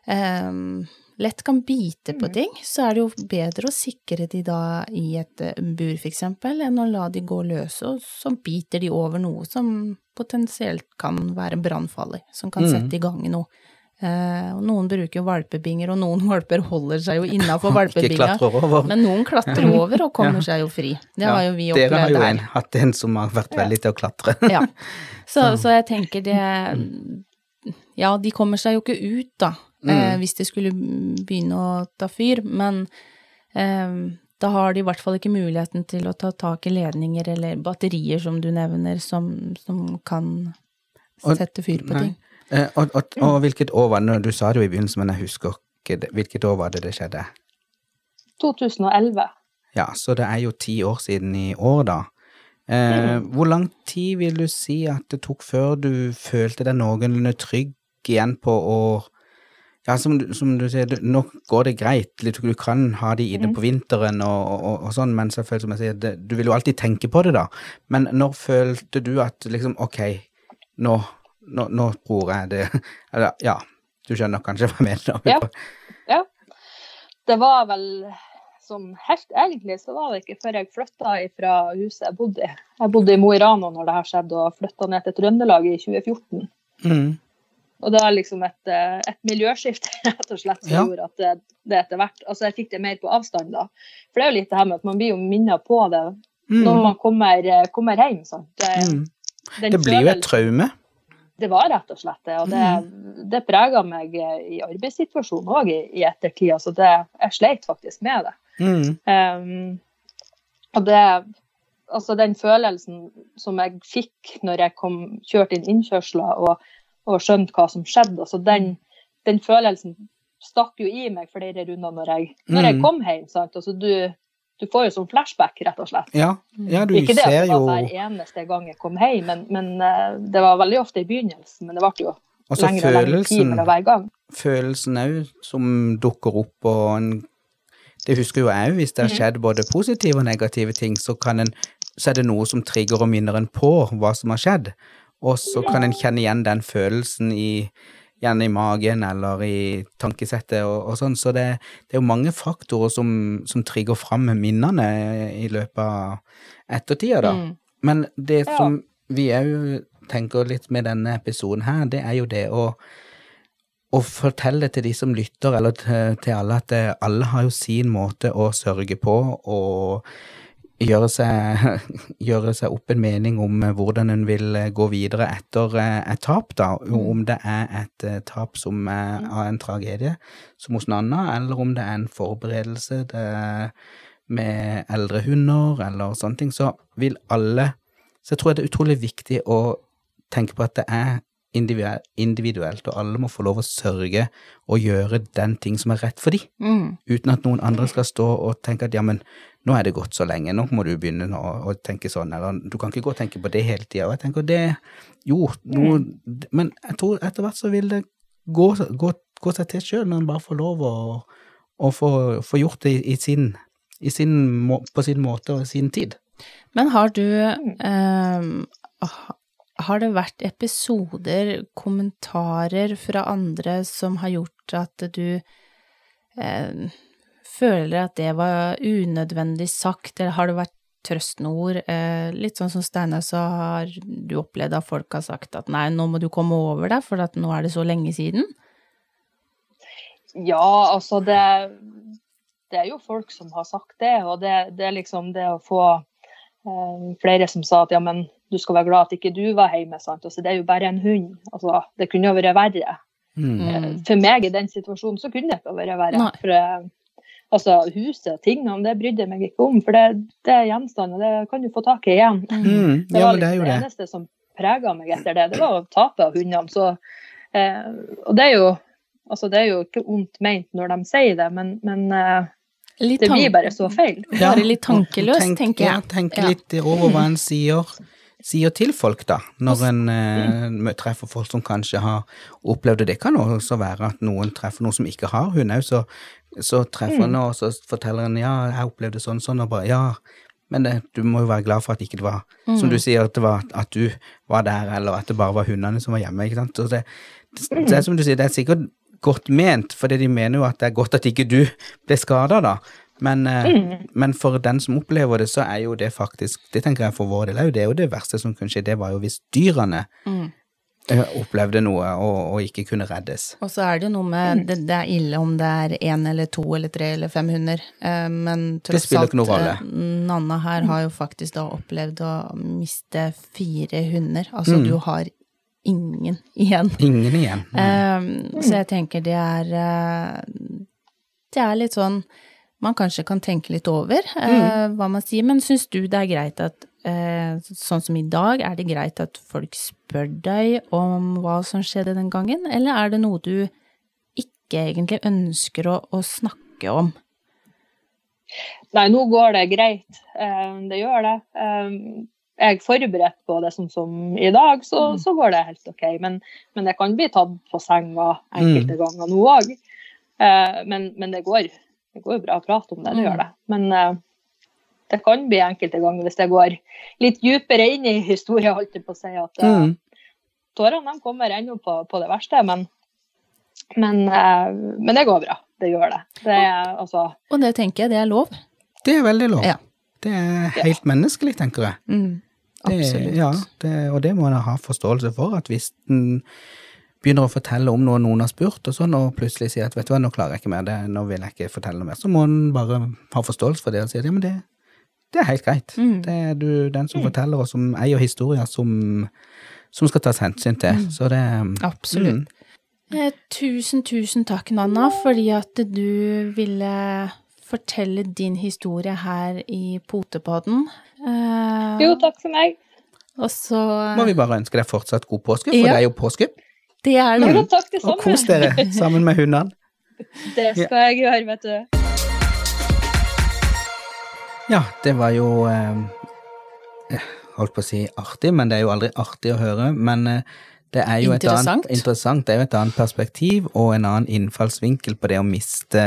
Speaker 1: ehm, lett kan bite på ting, så er det jo bedre å sikre de da i et eh, bur, eksempel, enn å la de gå løse, og så biter de over noe som potensielt kan være brannfarlig, som kan
Speaker 2: Mm.
Speaker 1: sette i gang noe. Eh, noen bruker jo valpebinger, og noen (laughs) valper holder seg jo innafor valpebinga. Men noen klatrer over og kommer seg jo fri. Det har jo vi
Speaker 2: Dere har jo en, hatt en som har vært veldig til å klatre. (laughs)
Speaker 1: Ja. Så, så jeg tenker det Ja, de kommer seg jo ikke ut, da, eh,
Speaker 2: Mm.
Speaker 1: hvis det skulle begynne å ta fyr, men eh, da har de i hvert fall ikke muligheten til å ta tak i ledninger eller batterier, som du nevner, som, som kan sette fyr på ting.
Speaker 2: Eh, og, og, og hvilket år var det? Du sa det jo i begynnelsen, men jeg husker ikke det. Hvilket år var det det skjedde?
Speaker 6: 2011.
Speaker 2: Ja, så det er jo ti år siden i år, da. Eh, Hvor lang tid vil du si at det tok før du følte deg noenlunde trygg igjen på å Ja, som, som du sier, nå går det greit, du kan ha de inne på vinteren og, og, og sånn, men selvfølgelig, som jeg sier, det, du vil jo alltid tenke på det, da. Men når følte du at liksom, ok, nå, nå, nå tror jeg det (laughs) Eller ja, du skjønner kanskje hva jeg mener?
Speaker 6: Ja. Ja. Det var vel sånn helt egentlig så var det ikke før jeg flytta fra huset jeg bodde i. Jeg bodde i Mo i Rana når det her skjedde, og flytta ned til Trøndelag i 2014.
Speaker 2: Mm.
Speaker 6: Og var liksom et, eh, et miljøskifte (laughs) rett og slett som
Speaker 2: Ja.
Speaker 6: gjorde at det, det etter hvert Altså jeg fikk det mer på avstand da. For det er jo litt det her med at man blir jo minnet på det når
Speaker 2: Mm.
Speaker 6: man kommer, eh, kommer hjem. Sant? Det,
Speaker 2: Mm. Det blir jo et traume.
Speaker 6: det var rett og slett det. Og det, det prega meg eh, i arbeidssituasjonen òg i, i ettertid. Altså det, jeg sleit faktisk med det.
Speaker 2: Mm.
Speaker 6: Um, og det Altså den følelsen som jeg fikk når jeg kom, kjørte inn innkjørsler og, og skjønte hva som skjedde, altså den, den følelsen stakk jo i meg flere runder når jeg, når jeg
Speaker 2: Mm.
Speaker 6: kom hjem. Sant? Altså du, du får jo sånn flashback, rett og slett.
Speaker 2: Ja, ja du
Speaker 6: Ikke det at det var
Speaker 2: jo
Speaker 6: hver eneste gang jeg kom hjem, men, men eh, det var veldig ofte i begynnelsen. Men det ble jo
Speaker 2: Altså
Speaker 6: lengre og lengre tid hver gang.
Speaker 2: følelsen òg som dukker opp, og en Det husker jo jeg òg, hvis det har
Speaker 6: Mhm.
Speaker 2: skjedd både positive og negative ting, så kan en så er det noe som trigger og minner en på hva som har skjedd. Og så kan en kjenne igjen den følelsen i gjerne i magen eller i tankesettet og, og sånn. Så det, det er jo mange faktorer som, som trigger fram minnene i løpet av ettertida, da.
Speaker 1: Mm.
Speaker 2: Men det
Speaker 6: Ja.
Speaker 2: som vi òg tenker litt med denne episoden her, det er jo det å, å fortelle til de som lytter, eller til, til alle, at alle har jo sin måte å sørge på og gjøre seg, (laughs) gjøre seg opp en mening om eh, hvordan en vil eh, gå videre etter eh, et tap, da. Om det er et tap som er av en tragedie, som hos Nanna, eller om det er en forberedelse med eldre hunder eller sånne ting, så vil alle Så jeg tror det er utrolig viktig å tenke på at det er individuelt, og alle må få lov å sørge og gjøre den ting som er rett for dem,
Speaker 1: Mm.
Speaker 2: uten at noen andre skal stå og tenke at ja, men nå er det gått så lenge, nå må du begynne å, å tenke sånn, eller du kan ikke gå og tenke på det hele tida. Og jeg tenker det Jo, noe Men jeg tror etter hvert så vil det gå, gå, gå seg til sjøl når en bare får lov å, å få, få gjort det i, i sin, i sin, må- på sin måte og sin tid.
Speaker 1: Men har du eh, Har det vært episoder, kommentarer fra andre som har gjort at du eh, føler at det var unødvendig sagt, eller har det vært trøstende ord? Eh, litt sånn som Steinar, så har du opplevd at folk har sagt at nei, nå må du komme over deg, for at nå er det så lenge siden?
Speaker 6: Ja, altså det, det er jo folk som har sagt det, og det, det er liksom det å få eh, flere som sa at ja, men du skal være glad at ikke du var hjemme, sant. Altså, det er jo bare en hund. Altså, det kunne jo vært verre.
Speaker 2: Mm.
Speaker 6: Eh, For meg i den situasjonen så kunne det ikke vært verre.
Speaker 1: Nei.
Speaker 6: For eh, altså, huset og tingene, det brydde jeg meg ikke om. For det, det er gjenstander, det kan du få tak i igjen.
Speaker 2: Mm.
Speaker 6: Det
Speaker 2: Ja,
Speaker 6: var
Speaker 2: men det er
Speaker 6: liksom det
Speaker 2: det.
Speaker 6: eneste som prega meg etter det. Det var å tape av hundene. Så, eh, og det er jo altså det er jo ikke ondt ment når de sier det, men, men eh,
Speaker 1: Litt
Speaker 6: det blir bare så feil.
Speaker 1: Ja, (laughs) Bare litt tankeløst,
Speaker 2: Tenk-
Speaker 1: tenker jeg.
Speaker 2: Ja, tenke
Speaker 1: Ja.
Speaker 2: litt over hva en sier, sier til folk, da, når en eh, treffer folk som kanskje har opplevd det. Det kan også være at noen treffer noen som ikke har hund òg, så, så treffer en og så forteller han ja, jeg opplevde sånn sånn, og bare ja. Men det, du må jo være glad for at ikke det var, som du sier, at det var at du var der, eller at det bare var hundene som var hjemme. ikke sant? Så det, det, det er som du sier, det er sikkert godt ment, for de mener jo at det er godt at ikke du ble skada, da. Men, mm. men for den som opplever det, så er jo det faktisk Det tenker jeg for vår del òg, det er jo det verste som kunne skje. Det var jo hvis dyrene
Speaker 1: Mm.
Speaker 2: Opplevde noe og, og ikke kunne reddes.
Speaker 1: Og så er det noe med det, det er ille om det er én eller to eller tre eller fem hunder, eh, men tross alt eh, Nanna her har jo faktisk da opplevd å miste fire hunder. Altså
Speaker 2: Mm.
Speaker 1: du har ingen igjen.
Speaker 2: Ingen igjen.
Speaker 1: Eh, så jeg tenker det er Det er litt sånn man kanskje kan tenke litt over eh, hva man sier, men syns du det er greit at eh, sånn som i dag, er det greit at folk spør deg om hva som skjedde den gangen, eller er det noe du ikke egentlig ønsker å, å snakke om?
Speaker 6: Nei, nå går det greit. Eh, Det gjør det. Jeg er forberedt på det sånn som i dag, så, så går det helt OK. Men, men det kan bli tatt på senga enkelte ganger nå òg. Men, men det går det går jo bra å prate om det, det gjør det. Men uh, det kan bli enkelte ganger hvis det går litt dypere inn i historien, holdt jeg på å si, at
Speaker 2: Mm.
Speaker 6: tårene de kommer ennå på, på det verste. Men, men, uh, men det går bra. Det gjør det. Det er altså
Speaker 1: Og det tenker jeg det er lov.
Speaker 2: Det er veldig lov.
Speaker 1: Ja.
Speaker 2: Det er helt menneskelig, tenker jeg.
Speaker 1: Mm,
Speaker 2: Det,
Speaker 1: absolutt.
Speaker 2: ja, det, og det må en ha forståelse for, at hvis en begynner å fortelle om noe noen har spurt, og sånn, og plutselig sier at vet du hva, nå klarer jeg ikke mer, det, nå vil jeg ikke fortelle noe mer, så må en bare ha forståelse for det og si at ja, men det, det er helt greit.
Speaker 1: Mm.
Speaker 2: Det er du den som forteller, og som eier historier som, som skal tas hensyn til.
Speaker 1: Mm.
Speaker 2: Så det
Speaker 1: Absolutt. Eh, tusen, tusen takk, Nanna, fordi at du ville fortelle din historie her i Potepodden. Eh,
Speaker 6: Jo, takk for meg.
Speaker 1: Og så
Speaker 2: Mm. må vi bare ønske deg fortsatt god påske, for
Speaker 1: Ja.
Speaker 2: det er jo påske.
Speaker 1: Det er det.
Speaker 6: Ja, takk det
Speaker 2: Og kos dere (laughs) sammen med hundene.
Speaker 6: Det skal jeg gjøre, vet du.
Speaker 2: Ja, det var jo eh, jeg Holdt på å si artig, men det er jo aldri artig å høre. Men eh, det er jo et annet, interessant. Det er jo et annet perspektiv og en annen innfallsvinkel på det å miste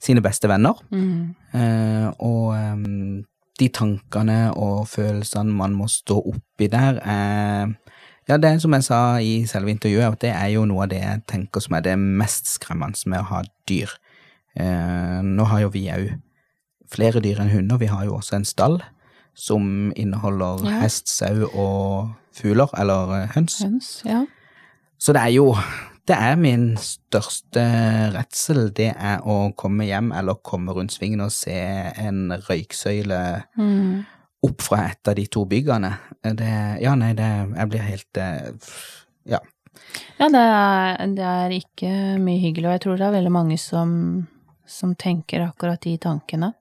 Speaker 2: sine beste venner.
Speaker 1: Mm.
Speaker 2: Eh, og eh, de tankene og følelsene man må stå oppi der, er Ja, det er som jeg sa i selve intervjuet, at det er jo noe av det jeg tenker som er det mest skremmende med å ha dyr. Eh, nå har jo vi òg flere dyr enn hunder. Vi har jo også en stall som inneholder
Speaker 1: Ja.
Speaker 2: hest, sau og fugler, eller eh, høns.
Speaker 1: Høns, ja.
Speaker 2: Så det er jo Det er min største redsel, det er å komme hjem eller komme rundt svingen og se en røyksøyle
Speaker 1: Mm.
Speaker 2: Opp fra et av de to byggene. Det Ja, nei, det Jeg blir helt eh, Ja.
Speaker 1: Ja, det er, det er ikke mye hyggelig, og jeg tror det er veldig mange som, som tenker akkurat de tankene.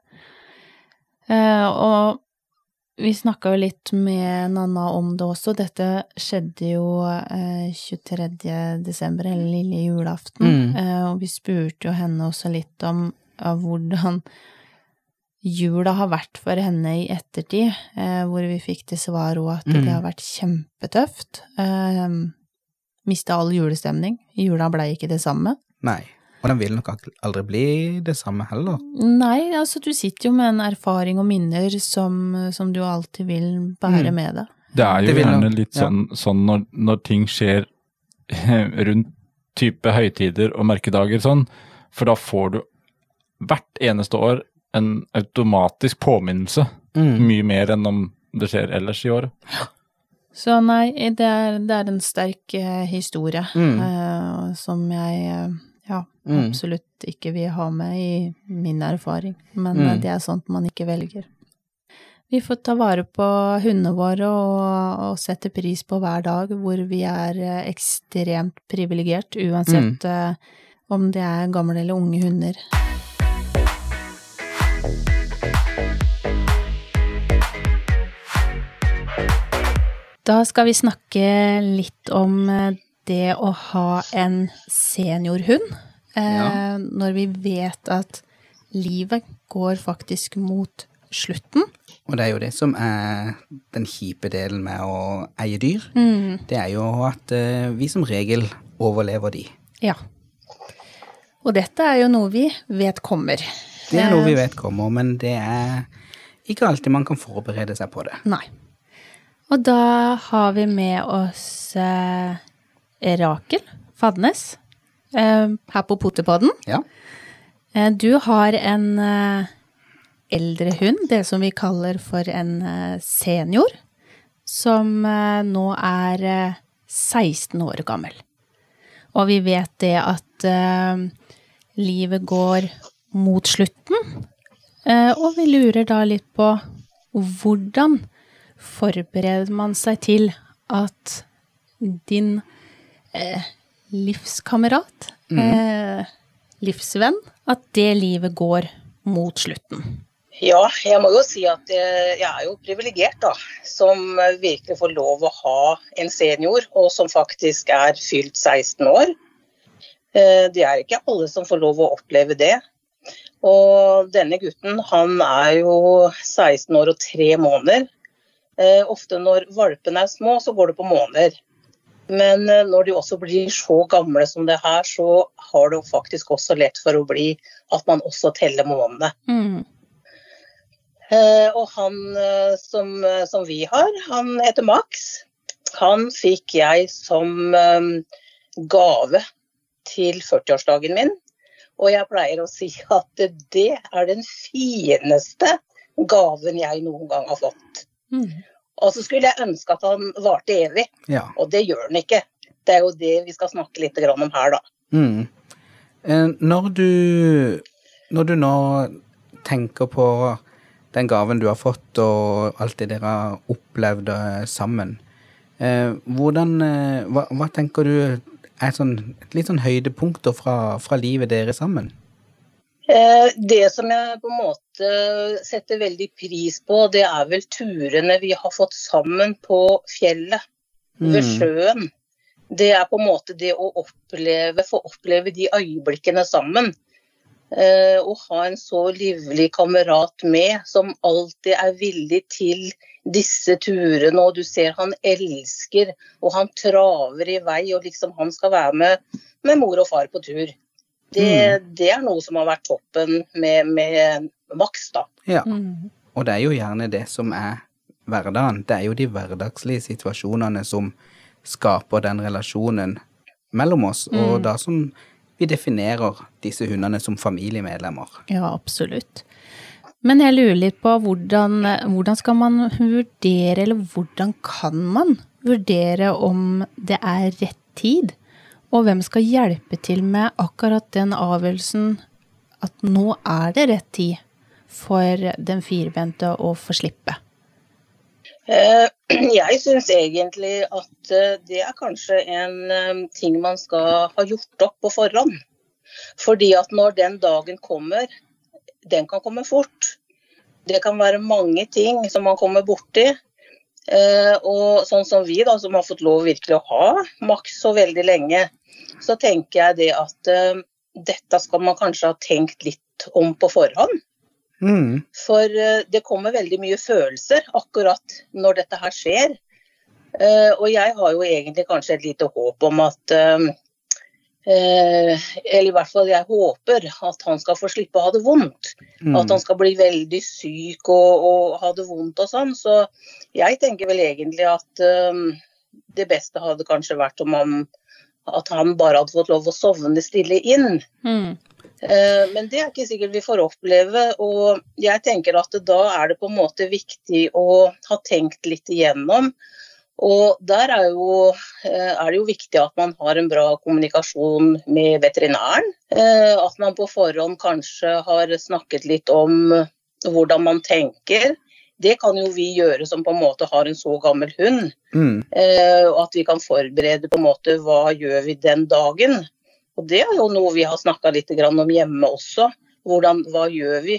Speaker 1: Eh, og vi snakka jo litt med Nanna om det også. Dette skjedde jo eh, 23. desember, eller lille julaften,
Speaker 2: Mm.
Speaker 1: eh, og vi spurte jo henne også litt om hvordan jula har vært for henne i ettertid, eh, hvor vi fikk til svar òg at
Speaker 2: Mm.
Speaker 1: det har vært kjempetøft. Eh, Mista all julestemning. Jula blei ikke det samme.
Speaker 2: Nei. Og den vil nok aldri bli det samme heller.
Speaker 1: Nei, altså du sitter jo med en erfaring og minner som, som du alltid vil bære
Speaker 2: Mm.
Speaker 1: med deg.
Speaker 3: Det er jo
Speaker 2: Det
Speaker 3: gjerne
Speaker 2: litt
Speaker 3: litt
Speaker 2: ja.
Speaker 3: sånn, sånn når, når ting skjer (laughs) rundt type høytider og merkedager sånn, for da får du hvert eneste år en automatisk påminnelse,
Speaker 2: Mm.
Speaker 3: mye mer enn om det skjer ellers i året.
Speaker 1: Så nei, det er, det er en sterk eh, historie
Speaker 2: Mm.
Speaker 1: eh, som jeg eh, ja,
Speaker 2: Mm.
Speaker 1: absolutt ikke vil ha med i min erfaring. Men
Speaker 2: Mm.
Speaker 1: eh, det er sånt man ikke velger. Vi får ta vare på hundene våre og, og sette pris på hver dag hvor vi er eh, ekstremt privilegert, uansett eh, om det er gamle eller unge hunder. Da skal vi snakke litt om eh, det å ha en seniorhund. Eh,
Speaker 2: Ja.
Speaker 1: Når vi vet at livet går faktisk mot slutten.
Speaker 2: Og det er jo det som er den kjipe delen med å eie dyr. Det er jo at eh, vi som regel overlever de.
Speaker 1: Ja. Og dette er jo noe vi vet kommer.
Speaker 2: Det er noe vi vet kommer, men det er ikke alltid man kan forberede seg på det.
Speaker 1: Nei. Og da har vi med oss eh, Rakel Fadnes eh, her på Potepodden.
Speaker 2: Ja.
Speaker 1: Eh, du har en eh, eldre hund, det som vi kaller for en eh, senior, som eh, nå er eh, 16 år gammel. Og vi vet det at eh, livet går mot slutten, eh, og vi lurer da litt på hvordan forbereder man seg til at din eh, livskamerat, eh, livsvenn, at det livet går mot slutten?
Speaker 7: Ja, jeg må jo si at eh, jeg er jo privilegert, da. Som virkelig får lov å ha en senior, og som faktisk er fylt 16 år. Eh, Det er ikke alle som får lov å oppleve det. Og denne gutten, han er jo 16 år og tre måneder. Eh, Ofte når valpene er små, så går det på måneder. Men eh, når de også blir så gamle som det her, så har det jo faktisk også lett for å bli at man også teller månedene.
Speaker 1: Mm.
Speaker 7: Eh, og han eh, som, eh, som vi har, han heter Max. Han fikk jeg som eh, gave til 40-årsdagen min. Og jeg pleier å si at det er den fineste gaven jeg noen gang har fått.
Speaker 1: Mm.
Speaker 7: Og så skulle jeg ønske at han varte evig,
Speaker 2: Ja.
Speaker 7: og det gjør han ikke. Det er jo det vi skal snakke litt om her, da.
Speaker 2: Mm. Eh, Når du, når du nå tenker på den gaven du har fått og alt det dere har opplevd eh, sammen, eh, hvordan, hva, hva tenker du er sånn, litt sånn høydepunkter fra, fra livet deres sammen?
Speaker 7: Eh, Det som jeg på en måte setter veldig pris på, det er vel turene vi har fått sammen på fjellet, ved
Speaker 2: Mm.
Speaker 7: sjøen. Det er på en måte det å oppleve, få oppleve de øyeblikkene sammen. Eh, Å ha en så livlig kamerat med, som alltid er villig til disse turene. Og du ser han elsker, og han traver i vei, og liksom han skal være med, med mor og far på tur. Det, det er noe som har vært toppen med, med Max, da.
Speaker 2: Ja.
Speaker 1: Mm.
Speaker 2: Og det er jo gjerne det som er hverdagen. Det er jo de hverdagslige situasjonene som skaper den relasjonen mellom oss, og da som vi definerer disse hundene som familiemedlemmer.
Speaker 1: Ja, absolutt. Men jeg lurer litt på hvordan, hvordan skal man vurdere, eller hvordan kan man vurdere om det er rett tid? Og hvem skal hjelpe til med akkurat den avgjørelsen at nå er det rett tid for den firbente å få slippe?
Speaker 7: Eh, (clears throat) Jeg syns egentlig at eh, det er kanskje en eh, ting man skal ha gjort opp på forhånd. Fordi at når den dagen kommer, den kan komme fort. Det kan være mange ting som man kommer borti. Eh, Og sånn som vi, da, som har fått lov virkelig å ha maks så veldig lenge, så tenker jeg det at eh, dette skal man kanskje ha tenkt litt om på forhånd.
Speaker 2: Mm.
Speaker 7: For eh, det kommer veldig mye følelser akkurat når dette her skjer. Og jeg har jo egentlig kanskje et lite håp om at Eller i hvert fall jeg håper at han skal få slippe å ha det vondt.
Speaker 2: Mm.
Speaker 7: At han skal bli veldig syk og, og ha det vondt og sånn. Så jeg tenker vel egentlig at eh, det beste hadde kanskje vært om han at han bare hadde fått lov å sovne stille inn.
Speaker 1: Mm.
Speaker 7: Uh, Men det er ikke sikkert vi får oppleve. Og jeg tenker at da er det på en måte viktig å ha tenkt litt igjennom. Og der er, jo, eh, er det jo viktig at man har en bra kommunikasjon med veterinæren. Eh, At man på forhånd kanskje har snakket litt om hvordan man tenker. Det kan jo vi gjøre som på en måte har en så gammel hund.
Speaker 2: Mm.
Speaker 7: Eh, at vi kan forberede på en måte hva gjør vi den dagen. Og det er jo noe vi har snakka litt om hjemme også. Hvordan, hva gjør vi?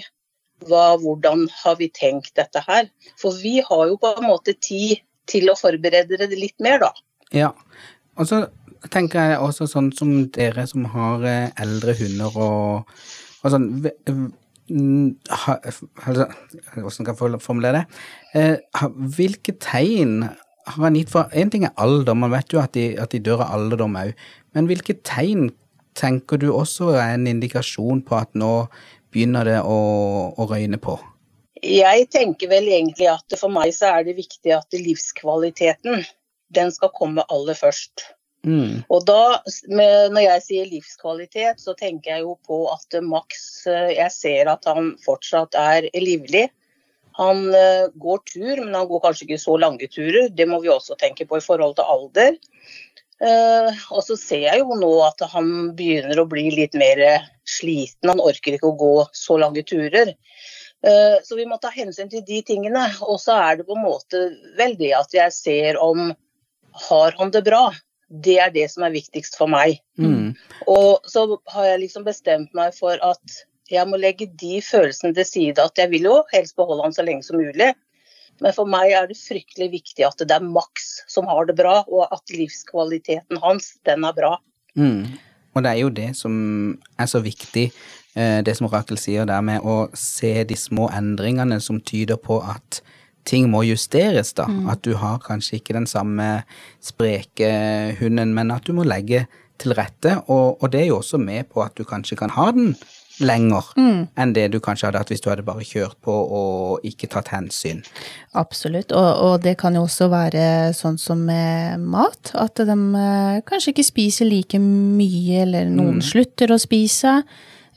Speaker 7: Hva, hvordan har vi tenkt dette her? For vi har jo på en måte tid til å forberede dere litt mer, da.
Speaker 2: Ja. Og så tenker jeg også sånn som dere som har eh, eldre hunder og, og sånn altså, Hvordan skal jeg formulere det? Eh, hvilke tegn har han gitt for En ting er alder, man vet jo at de, at de dør av alderdom òg, men hvilke tegn tenker du også er en indikasjon på at nå begynner det å, å røyne på?
Speaker 7: Jeg tenker vel egentlig at for meg så er det viktig at livskvaliteten, den skal komme aller først.
Speaker 2: Mm.
Speaker 7: Og da, når jeg sier livskvalitet, så tenker jeg jo på at Max eh, Jeg ser at han fortsatt er livlig. Han eh, går tur, men han går kanskje ikke så lange turer. Det må vi også tenke på i forhold til alder. Eh, og så ser jeg jo nå at han begynner å bli litt mer sliten. Han orker ikke å gå så lange turer. Eh, så vi må ta hensyn til de tingene. Og så er det på en måte vel det at jeg ser om har han det bra. Det er det som er viktigst for meg.
Speaker 2: Mm.
Speaker 7: Og så har jeg liksom bestemt meg for at jeg må legge de følelsene til side. At jeg vil jo helst beholde han så lenge som mulig. Men for meg er det fryktelig viktig at det er Max som har det bra, og at livskvaliteten hans, den er bra.
Speaker 2: Mm. Og det er jo det som er så viktig, eh, det som Rakel sier der med å se de små endringene som tyder på at ting må justeres, da. At du har kanskje ikke den samme spreke hunden, men at du må legge til rette. Og, og det er jo også med på at du kanskje kan ha den lenger enn det du kanskje hadde hatt hvis du hadde bare kjørt på og ikke tatt hensyn.
Speaker 1: Absolutt, og, og det kan jo også være sånn som med mat, at de eh, kanskje ikke spiser like mye, eller noen slutter å spise.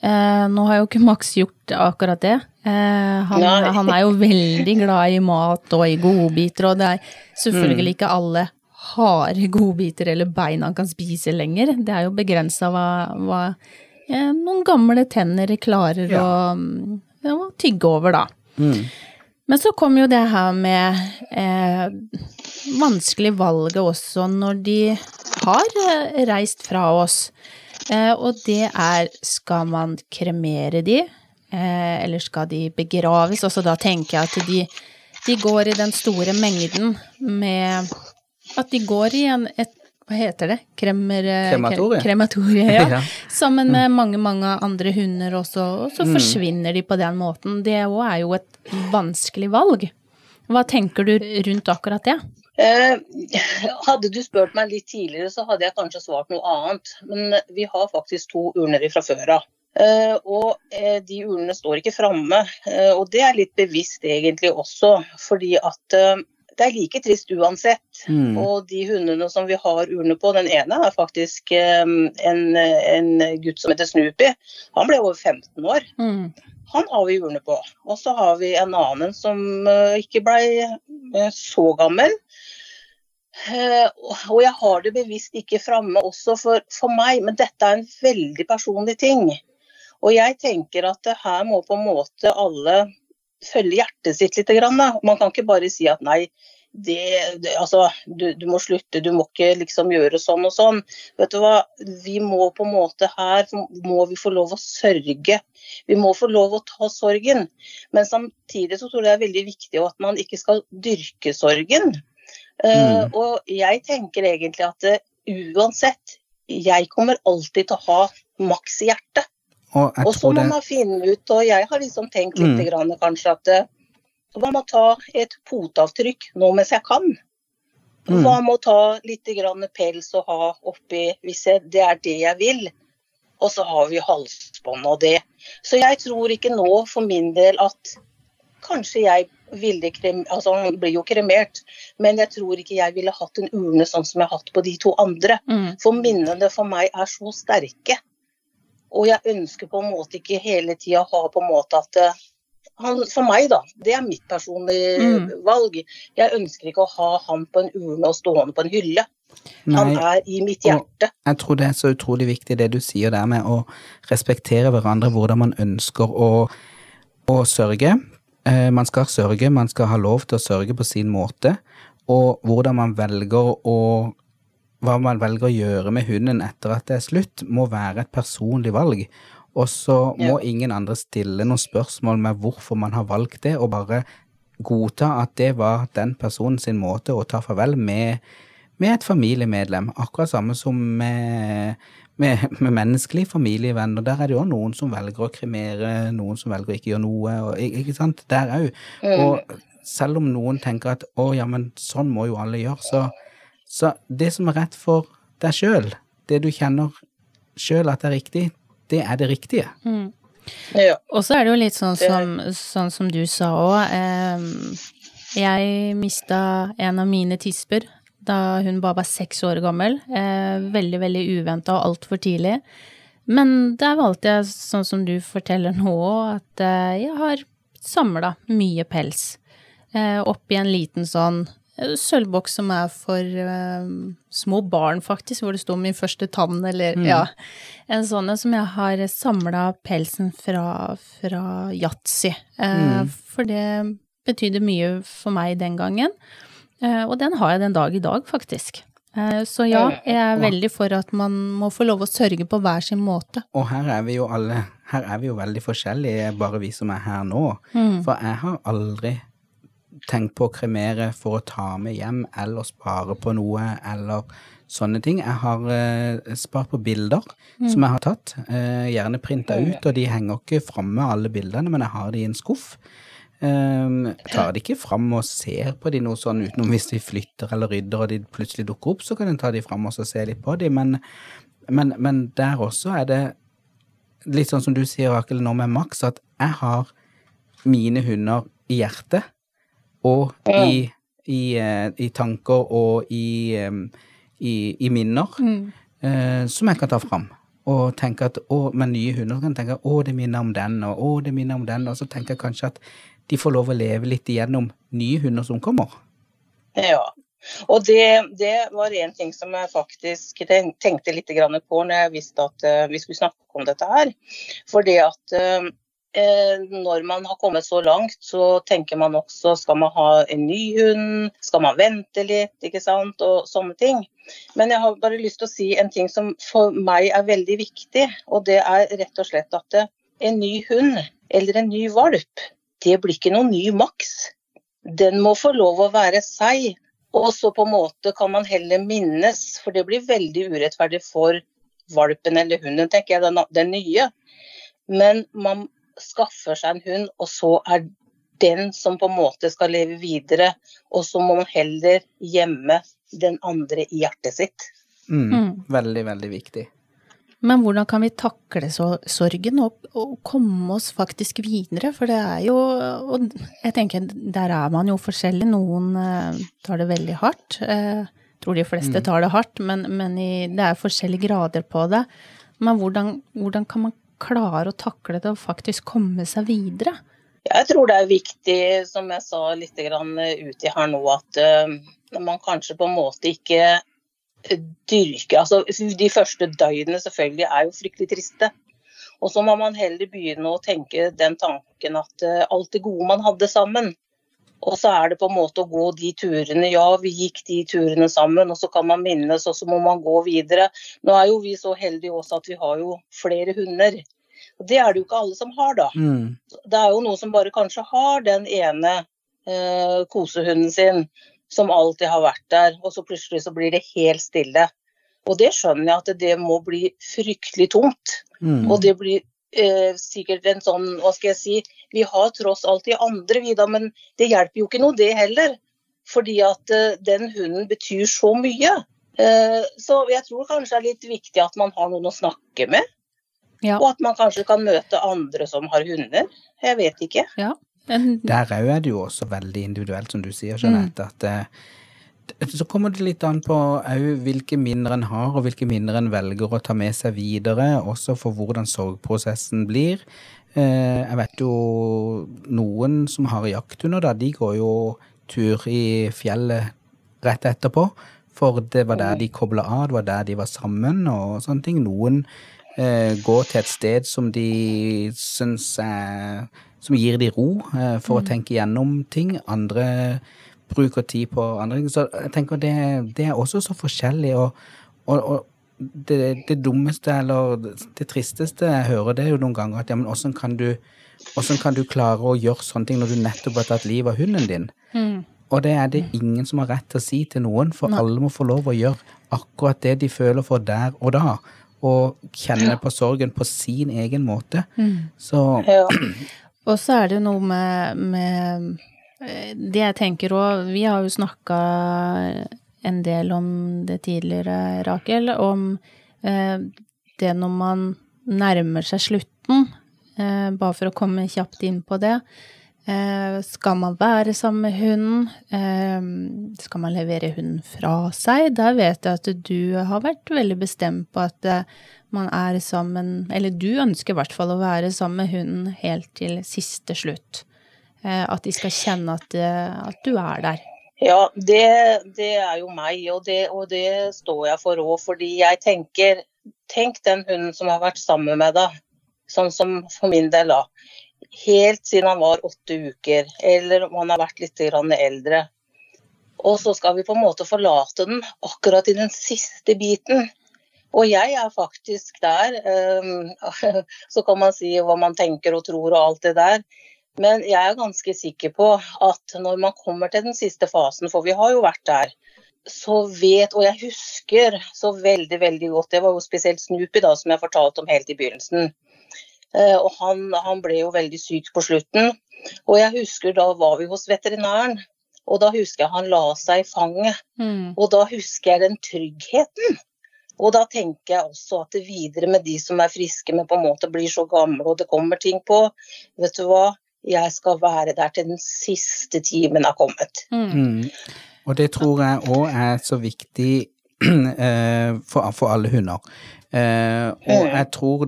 Speaker 1: Eh, nå har jo ikke Max gjort akkurat det. Eh, han, han er jo veldig glad i mat og i godbiter, og det er selvfølgelig ikke alle harde godbiter eller bein han kan spise lenger. Det er jo begrensa hva, hva noen gamle tenner klarer å, mm, ja, tygge over, da. Men så kom jo det her med eh, vanskelig valget også når de har eh, reist fra oss. Eh, og det er skal man kremere de, eh, eller skal de begraves? Altså da tenker jeg at de, de går i den store mengden med At de går i en, et hva heter det? Kremer, krematoriet.
Speaker 2: Krematorie.
Speaker 1: ja. (laughs)
Speaker 2: Ja.
Speaker 1: Sammen med mange, mange andre hunder også, og så forsvinner de på den måten. Det òg er jo et vanskelig valg. Hva tenker du rundt akkurat det?
Speaker 7: Eh, hadde du spurt meg litt tidligere, så hadde jeg kanskje svart noe annet. Men vi har faktisk to urner fra før av. Eh, og eh, de urnene står ikke framme. Eh, og det er litt bevisst egentlig også, fordi at eh, det er like trist uansett.
Speaker 2: Mm.
Speaker 7: Og de hundene som vi har urne på, den ene er faktisk um, en, en gutt som heter Snoopy. Han ble over 15 år.
Speaker 1: Mm.
Speaker 7: Han har vi urne på. Og så har vi en annen som uh, ikke ble uh, så gammel. Uh, og jeg har det bevisst ikke framme også for, for meg, men dette er en veldig personlig ting. Og jeg tenker at her må på en måte alle følge hjertet sitt litt. Man kan ikke bare si at nei, det, det, altså, du, du må slutte, du må ikke liksom gjøre sånn og sånn. Vet du hva, vi må på en måte her må vi få lov å sørge. Vi må få lov å ta sorgen. Men samtidig så tror jeg det er veldig viktig at man ikke skal dyrke sorgen. Eh, og jeg tenker egentlig at uh, uansett, jeg kommer alltid til å ha maks i hjertet.
Speaker 2: Og
Speaker 7: Og så må
Speaker 2: det
Speaker 7: man finne ut, og jeg har liksom tenkt litt
Speaker 2: Mm.
Speaker 7: grann, kanskje at eh, så må ta et fotavtrykk nå mens jeg kan.
Speaker 2: Mm.
Speaker 7: Hva med å ta litt grann pels og ha oppi hvis jeg, det er det jeg vil? Og så har vi halsbånd og det. Så jeg tror ikke nå for min del at kanskje jeg ville krem, altså Han blir jo kremert, men jeg tror ikke jeg ville hatt en urne sånn som jeg har hatt på de to andre.
Speaker 1: Mm.
Speaker 7: For minnene for meg er så sterke. Og jeg ønsker på en måte ikke hele tida ha på en måte at eh, han, For meg, da. Det er mitt personlige
Speaker 1: Mm.
Speaker 7: valg. Jeg ønsker ikke å ha han på en urne og stående på en hylle. Han er i mitt hjerte.
Speaker 2: jeg tror det er så utrolig viktig det du sier der med å respektere hverandre, hvordan man ønsker å, å sørge. Eh, man skal sørge, man skal ha lov til å sørge på sin måte, og hvordan man velger å hva man velger å gjøre med hunden etter at det er slutt, må være et personlig valg. Og så må ingen andre stille noen spørsmål med hvorfor man har valgt det, og bare godta at det var den personen sin måte å ta farvel med, med et familiemedlem. Akkurat samme som med, med, med menneskelige familievenner. Der er det jo noen som velger å kremere, noen som velger å ikke gjøre noe. Og, ikke sant? Der òg. Og selv om noen tenker at å ja, men sånn må jo alle gjøre, så, så det som er rett for deg sjøl, det du kjenner sjøl at er riktig, det er det riktige.
Speaker 7: Ja.
Speaker 1: Og så er det jo litt sånn som, sånn som du sa òg. jeg mista en av mine tisper da hun bare var seks år gammel. Eh, veldig, veldig uventa og altfor tidlig. Men der valgte jeg, sånn som du forteller nå òg, at eh, jeg har samla mye pels. Eh, oppi en liten sånn eh, sølvboks som er for uh, små barn, faktisk, hvor det står min første tann, eller ja. En sånn som jeg har samla pelsen fra, fra yatzy. Eh, For det betydde mye for meg den gangen. Uh, og den har jeg den dag i dag, faktisk. Så ja, jeg er veldig for at man må få lov å sørge på hver sin måte.
Speaker 2: Og her er vi jo alle Her er vi jo veldig forskjellige, bare vi som er her nå. For jeg har aldri tenkt på å kremere for å ta med hjem eller spare på noe eller sånne ting. Jeg har eh, spart på bilder som jeg har tatt, eh, gjerne printa ut, og de henger ikke framme alle bildene, men jeg har de i en skuff. Um, tar de ikke fram og ser på de noe sånn utenom hvis de flytter eller rydder og de plutselig dukker opp, så kan en ta de fram og se litt på de, men, men, men der også er det litt sånn som du sier, Rakel, nå med Max, at jeg har mine hunder i hjertet og i, i, eh, i tanker og i, i, i minner eh, som jeg kan ta fram. Og tenke at, å, Med nye hunder kan tenke å, det minner om den, og å, det minner om den. Og så tenker jeg kanskje at de får lov å leve litt igjennom nye hunder som kommer.
Speaker 7: Ja. Og det, det var en ting som jeg faktisk tenkte litt på når jeg visste at eh, vi skulle snakke om dette her. For det at eh, når man har kommet så langt, så tenker man også skal man ha en ny hund, skal man vente litt, ikke sant, og sånne ting. Men jeg har bare lyst til å si en ting som for meg er veldig viktig, og det er rett og slett at eh, en ny hund eller en ny valp, det blir ikke noen ny maks. Den må få lov å være seg. Og så på en måte kan man heller minnes, for det blir veldig urettferdig for valpen eller hunden, tenker jeg, den, den nye. Men man skaffer seg en hund, og så er den som på en måte skal leve videre. Og så må man heller gjemme den andre i hjertet sitt.
Speaker 2: Mm.
Speaker 1: Mm.
Speaker 2: Veldig, veldig viktig.
Speaker 1: Men hvordan kan vi takle så, sorgen og, og komme oss faktisk videre? For det er jo Og jeg tenker, der er man jo forskjellig. Noen eh, tar det veldig hardt. Eh, tror de fleste tar det hardt, men, men i, det er forskjellige grader på det. Men hvordan, hvordan kan man klare å takle det og faktisk komme seg videre?
Speaker 7: Jeg tror det er viktig, som jeg sa litt grann uti her nå, at eh, man kanskje på en måte ikke dyrker altså De første døgnene selvfølgelig er jo fryktelig triste. Og så må man heller begynne å tenke den tanken at eh, alt det gode man hadde sammen. Og så er det på en måte å gå de turene. Ja, vi gikk de turene sammen, og så kan man minnes, og så må man gå videre. Nå er jo vi så heldige også at vi har jo flere hunder. Og det er det jo ikke alle som har, da.
Speaker 2: Mm.
Speaker 7: Det er jo noen som bare kanskje har den ene eh, kosehunden sin som alltid har vært der, og så plutselig så blir det helt stille. Og det skjønner jeg at det må bli fryktelig tomt.
Speaker 2: Mm.
Speaker 7: Og det blir eh, sikkert en sånn, hva skal jeg si, vi har tross alt de andre, vi da, men det hjelper jo ikke noe det heller. Fordi at eh, den hunden betyr så mye. Eh, Så jeg tror kanskje det er litt viktig at man har noen å snakke med.
Speaker 1: Ja.
Speaker 7: Og at man kanskje kan møte andre som har hunder. Jeg vet ikke.
Speaker 1: En,
Speaker 2: Der òg er det jo også veldig individuelt, som du sier, Jeanette. At eh, så kommer det litt an på hvilke minner en har, og hvilke minner en velger å ta med seg videre, også for hvordan sorgprosessen blir. Eh, jeg vet jo noen som har jakthunder, da, de går jo tur i fjellet rett etterpå. For det var der de kobla av, det var der de var sammen og sånne ting. Noen eh, går til et sted som de syns er Som gir de ro eh, for å tenke gjennom ting. Andre bruker tid på andre ting. Så jeg tenker det, det er også så forskjellig. Og, og, og det, det dummeste, eller det tristeste jeg hører, det er jo noen ganger at ja, men åssen kan kan du klare å gjøre sånne ting når du nettopp har tatt livet av hunden din? Og det er det ingen som har rett til å si til noen, for alle må få lov å gjøre akkurat det de føler for der og da. Og kjenne på sorgen på sin egen måte. Så
Speaker 7: Ja. (clears throat)
Speaker 1: Og så er det jo noe med, med Det jeg tenker òg Vi har jo snakka en del om det tidligere, Rakel, om eh, det når man nærmer seg slutten, eh, bare for å komme kjapt inn på det. Eh, skal man være sammen med hunden? Eh, skal man levere hunden fra seg? Der vet jeg at du har vært veldig bestemt på at eh, man er sammen Eller du ønsker i hvert fall å være sammen med hunden helt til siste slutt. Eh, at de skal kjenne at, eh, at du er der.
Speaker 7: Ja, det, det er jo meg, og det, og det står jeg for òg. Fordi jeg tenker Tenk den hunden som har vært sammen med deg, sånn som for min del, da. Helt siden han var åtte uker, eller om han har vært litt eldre. Og så skal vi på en måte forlate den akkurat i den siste biten. Og jeg er faktisk der. eh, (laughs) Så kan man si hva man tenker og tror og alt det der. Men jeg er ganske sikker på at når man kommer til den siste fasen, for vi har jo vært der, så vet Og jeg husker så veldig, veldig godt Det var jo spesielt Snoopy, da, som jeg fortalte om helt i begynnelsen. Eh, Og han, han ble jo veldig syk på slutten. Og jeg husker da var vi hos veterinæren. Og da husker jeg han la seg i fanget. Og da husker jeg den tryggheten. Og da tenker jeg også at det videre med de som er friske, men på en måte blir så gamle og det kommer ting på. Vet du hva, jeg skal være der til den siste timen har kommet.
Speaker 2: Mm. Og det tror jeg òg er så viktig (clears throat) eh, for, for alle hunder. Eh, og jeg tror,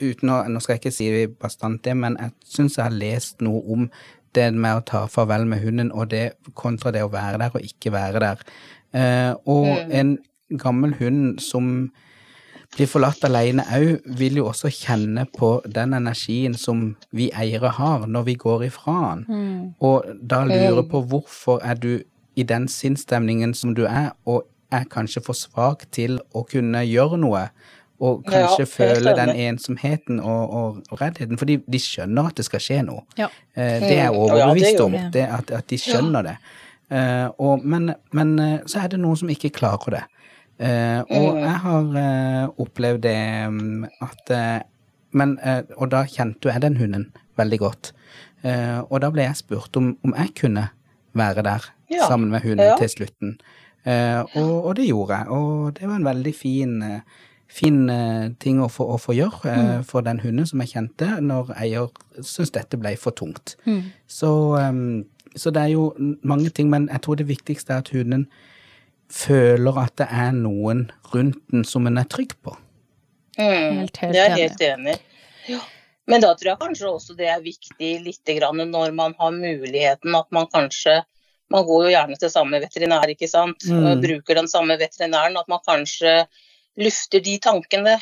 Speaker 2: uten å Nå skal jeg ikke si bastant det, men jeg syns jeg har lest noe om det med å ta farvel med hunden, og det kontra det å være der og ikke være der. Eh, og en gammel hund som blir forlatt alene òg, vil jo også kjenne på den energien som vi eiere har når vi går ifra han. Og da lurer på hvorfor er du i den sinnsstemningen som du er, og er kanskje for svak til å kunne gjøre noe, og kanskje
Speaker 7: ja,
Speaker 2: føle den ensomheten og, og, og reddheten, fordi de skjønner at det skal skje noe.
Speaker 1: Ja.
Speaker 2: Eh, det er jeg
Speaker 7: Mm. Ja, det
Speaker 2: overbevist om, at, at de skjønner det. Uh, og, men, men eh, så er det noen som ikke klarer det. Eh, og
Speaker 7: Mm.
Speaker 2: jeg har eh, opplevd det mm, at eh, men, Og da kjente jeg den hunden veldig godt. Eh, og da ble jeg spurt om, om jeg kunne være der
Speaker 7: Ja.
Speaker 2: sammen med hunden
Speaker 7: Ja.
Speaker 2: til slutten. Eh, og, og det gjorde jeg, og det var en veldig fin, fin ting å få, å få gjøre eh, for den hunden som jeg kjente, når eier syntes dette ble for tungt. Så, eh, så det er jo mange ting, men jeg tror det viktigste er at hunden føler at det er noen rundt den som en er trygg på.
Speaker 7: Mm,
Speaker 1: Helt, helt
Speaker 7: det er jeg helt enig i. Ja. Men da tror jeg kanskje også det er viktig litt grann når man har muligheten at man kanskje Man går jo gjerne til samme veterinær, ikke sant.
Speaker 2: Mm.
Speaker 7: Og bruker den samme veterinæren. At man kanskje lufter de tankene,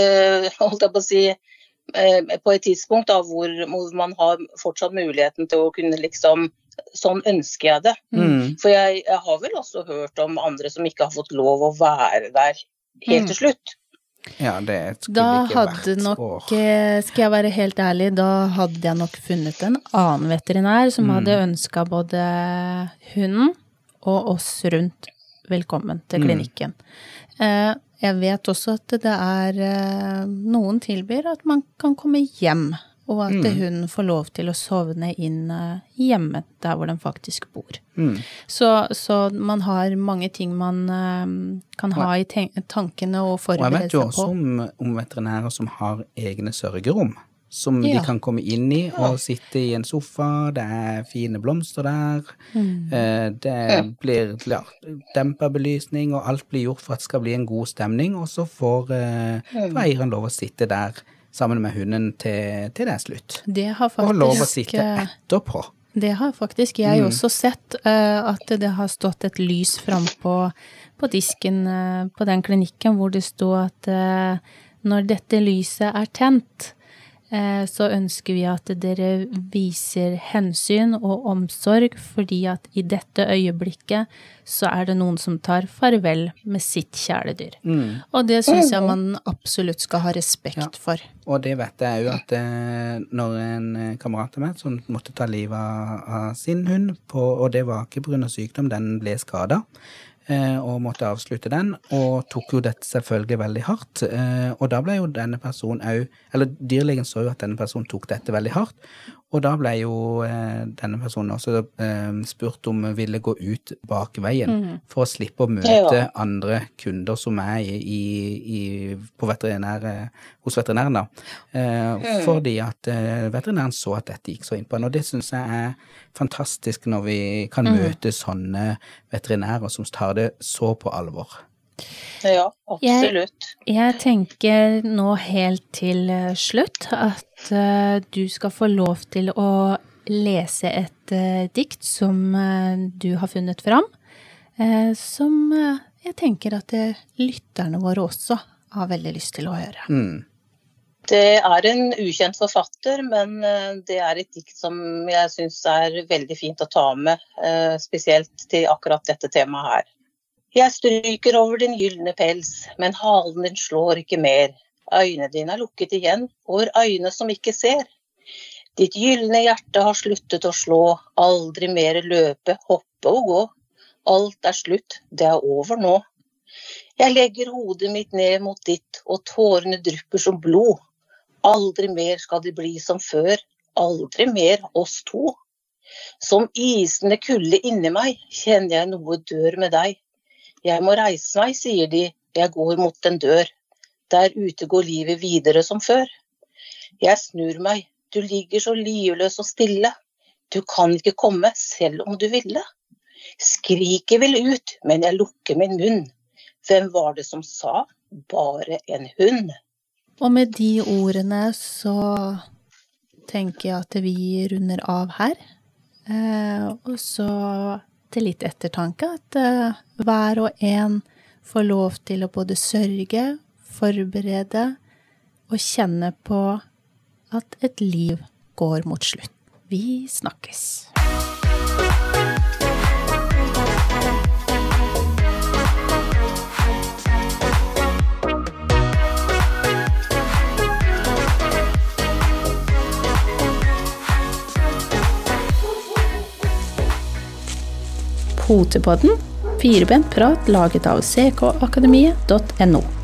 Speaker 7: øh, holdt jeg på å si, eh, på et tidspunkt da, hvor, hvor man har fortsatt muligheten til å kunne liksom Sånn ønsker jeg det.
Speaker 2: Mm.
Speaker 7: For jeg, jeg har vel også hørt om andre som ikke har fått lov å være der helt til slutt.
Speaker 2: Ja, det skulle
Speaker 1: Da
Speaker 2: ikke
Speaker 1: hadde
Speaker 2: vært
Speaker 1: nok,
Speaker 2: år.
Speaker 1: eh, skal jeg være helt ærlig, da hadde jeg nok funnet en annen veterinær som
Speaker 2: Mm.
Speaker 1: hadde ønska både hunden og oss rundt velkommen til
Speaker 2: Mm.
Speaker 1: klinikken. Eh, Jeg vet også at det er eh, Noen tilbyr at man kan komme hjem og at
Speaker 2: Mm.
Speaker 1: hunden får lov til å sovne inn eh, hjemme der hvor den faktisk bor.
Speaker 2: Mm.
Speaker 1: Så, så man har mange ting man eh, kan ha i tankene og
Speaker 2: Og jeg vet jo også om, om veterinærer som har egne sørgerom. Som
Speaker 1: Ja.
Speaker 2: de kan komme inn i og sitte i en sofa, det er fine blomster der.
Speaker 1: Mm.
Speaker 2: Eh, Det blir ja, dempa belysning, og alt blir gjort for at det skal bli en god stemning. Og så får, eh, får eieren lov å sitte der sammen med hunden til, til det er slutt.
Speaker 1: Det har faktisk,
Speaker 2: Og lov å sitte
Speaker 1: eh,
Speaker 2: etterpå.
Speaker 1: Det har faktisk jeg
Speaker 2: Mm.
Speaker 1: også sett, uh, at det har stått et lys frampå på, disken uh, på den klinikken hvor det sto at uh, når dette lyset er tent, så ønsker vi at dere viser hensyn og omsorg, fordi at i dette øyeblikket så er det noen som tar farvel med sitt kjæledyr.
Speaker 2: Mm.
Speaker 1: Og det syns jeg man absolutt skal ha respekt for.
Speaker 2: Og det vet jeg jo at eh, når en eh, kamerat av meg som måtte ta livet av, sin hund, på, og det var ikke pga. sykdom, den ble skada, eh, og måtte avslutte den, og tok jo dette selvfølgelig veldig hardt. Eh, og da ble jo denne personen òg Eller dyrlegen så jo at denne personen tok dette veldig hardt, og da ble jo eh, denne personen også eh, spurt om hun ville gå ut bakveien for å slippe å møte
Speaker 7: Ja.
Speaker 2: andre kunder som er i, i, i, på veterinær, eh, hos veterinæren. da. Eh, Fordi at eh, veterinæren så at dette gikk så inn på henne. Og det syns jeg er fantastisk når vi kan møte sånne veterinærer som tar det så på alvor.
Speaker 7: Ja, absolutt.
Speaker 1: Jeg tenker nå helt til eh, slutt at eh, du skal få lov til å lese et eh, dikt som eh, du har funnet fram, eh, som jeg tenker at lytterne våre også har veldig lyst til å høre.
Speaker 2: Mm.
Speaker 7: Det er en ukjent forfatter, men det er et dikt som jeg syns er veldig fint å ta med, eh, spesielt til akkurat dette temaet her. Jeg stryker over din gylne pels, men halen din slår ikke mer. Øynene dine er lukket igjen, over øyne som ikke ser. Ditt gylne hjerte har sluttet å slå, aldri mer løpe, hoppe og gå. Alt er slutt, det er over nå. Jeg legger hodet mitt ned mot ditt, og tårene drypper som blod. Aldri mer skal det bli som før, aldri mer oss to. Som isende kulde inni meg kjenner jeg noe dør med deg. Jeg må reise meg, sier de, jeg går mot en dør. Der ute går livet videre som før. Jeg snur meg, du ligger så livløs og stille. Du kan ikke komme, selv om du ville. Skriket vil ut, men jeg lukker min munn. Hvem var det som sa? Bare en hund.
Speaker 1: Og med de ordene så tenker jeg at vi runder av her. Eh, og så til litt ettertanke at eh, hver og en får lov til å både sørge, forberede og kjenne på at et liv går mot slutt. Vi snakkes. Potepodden, firebent prat laget av ckakademiet.no.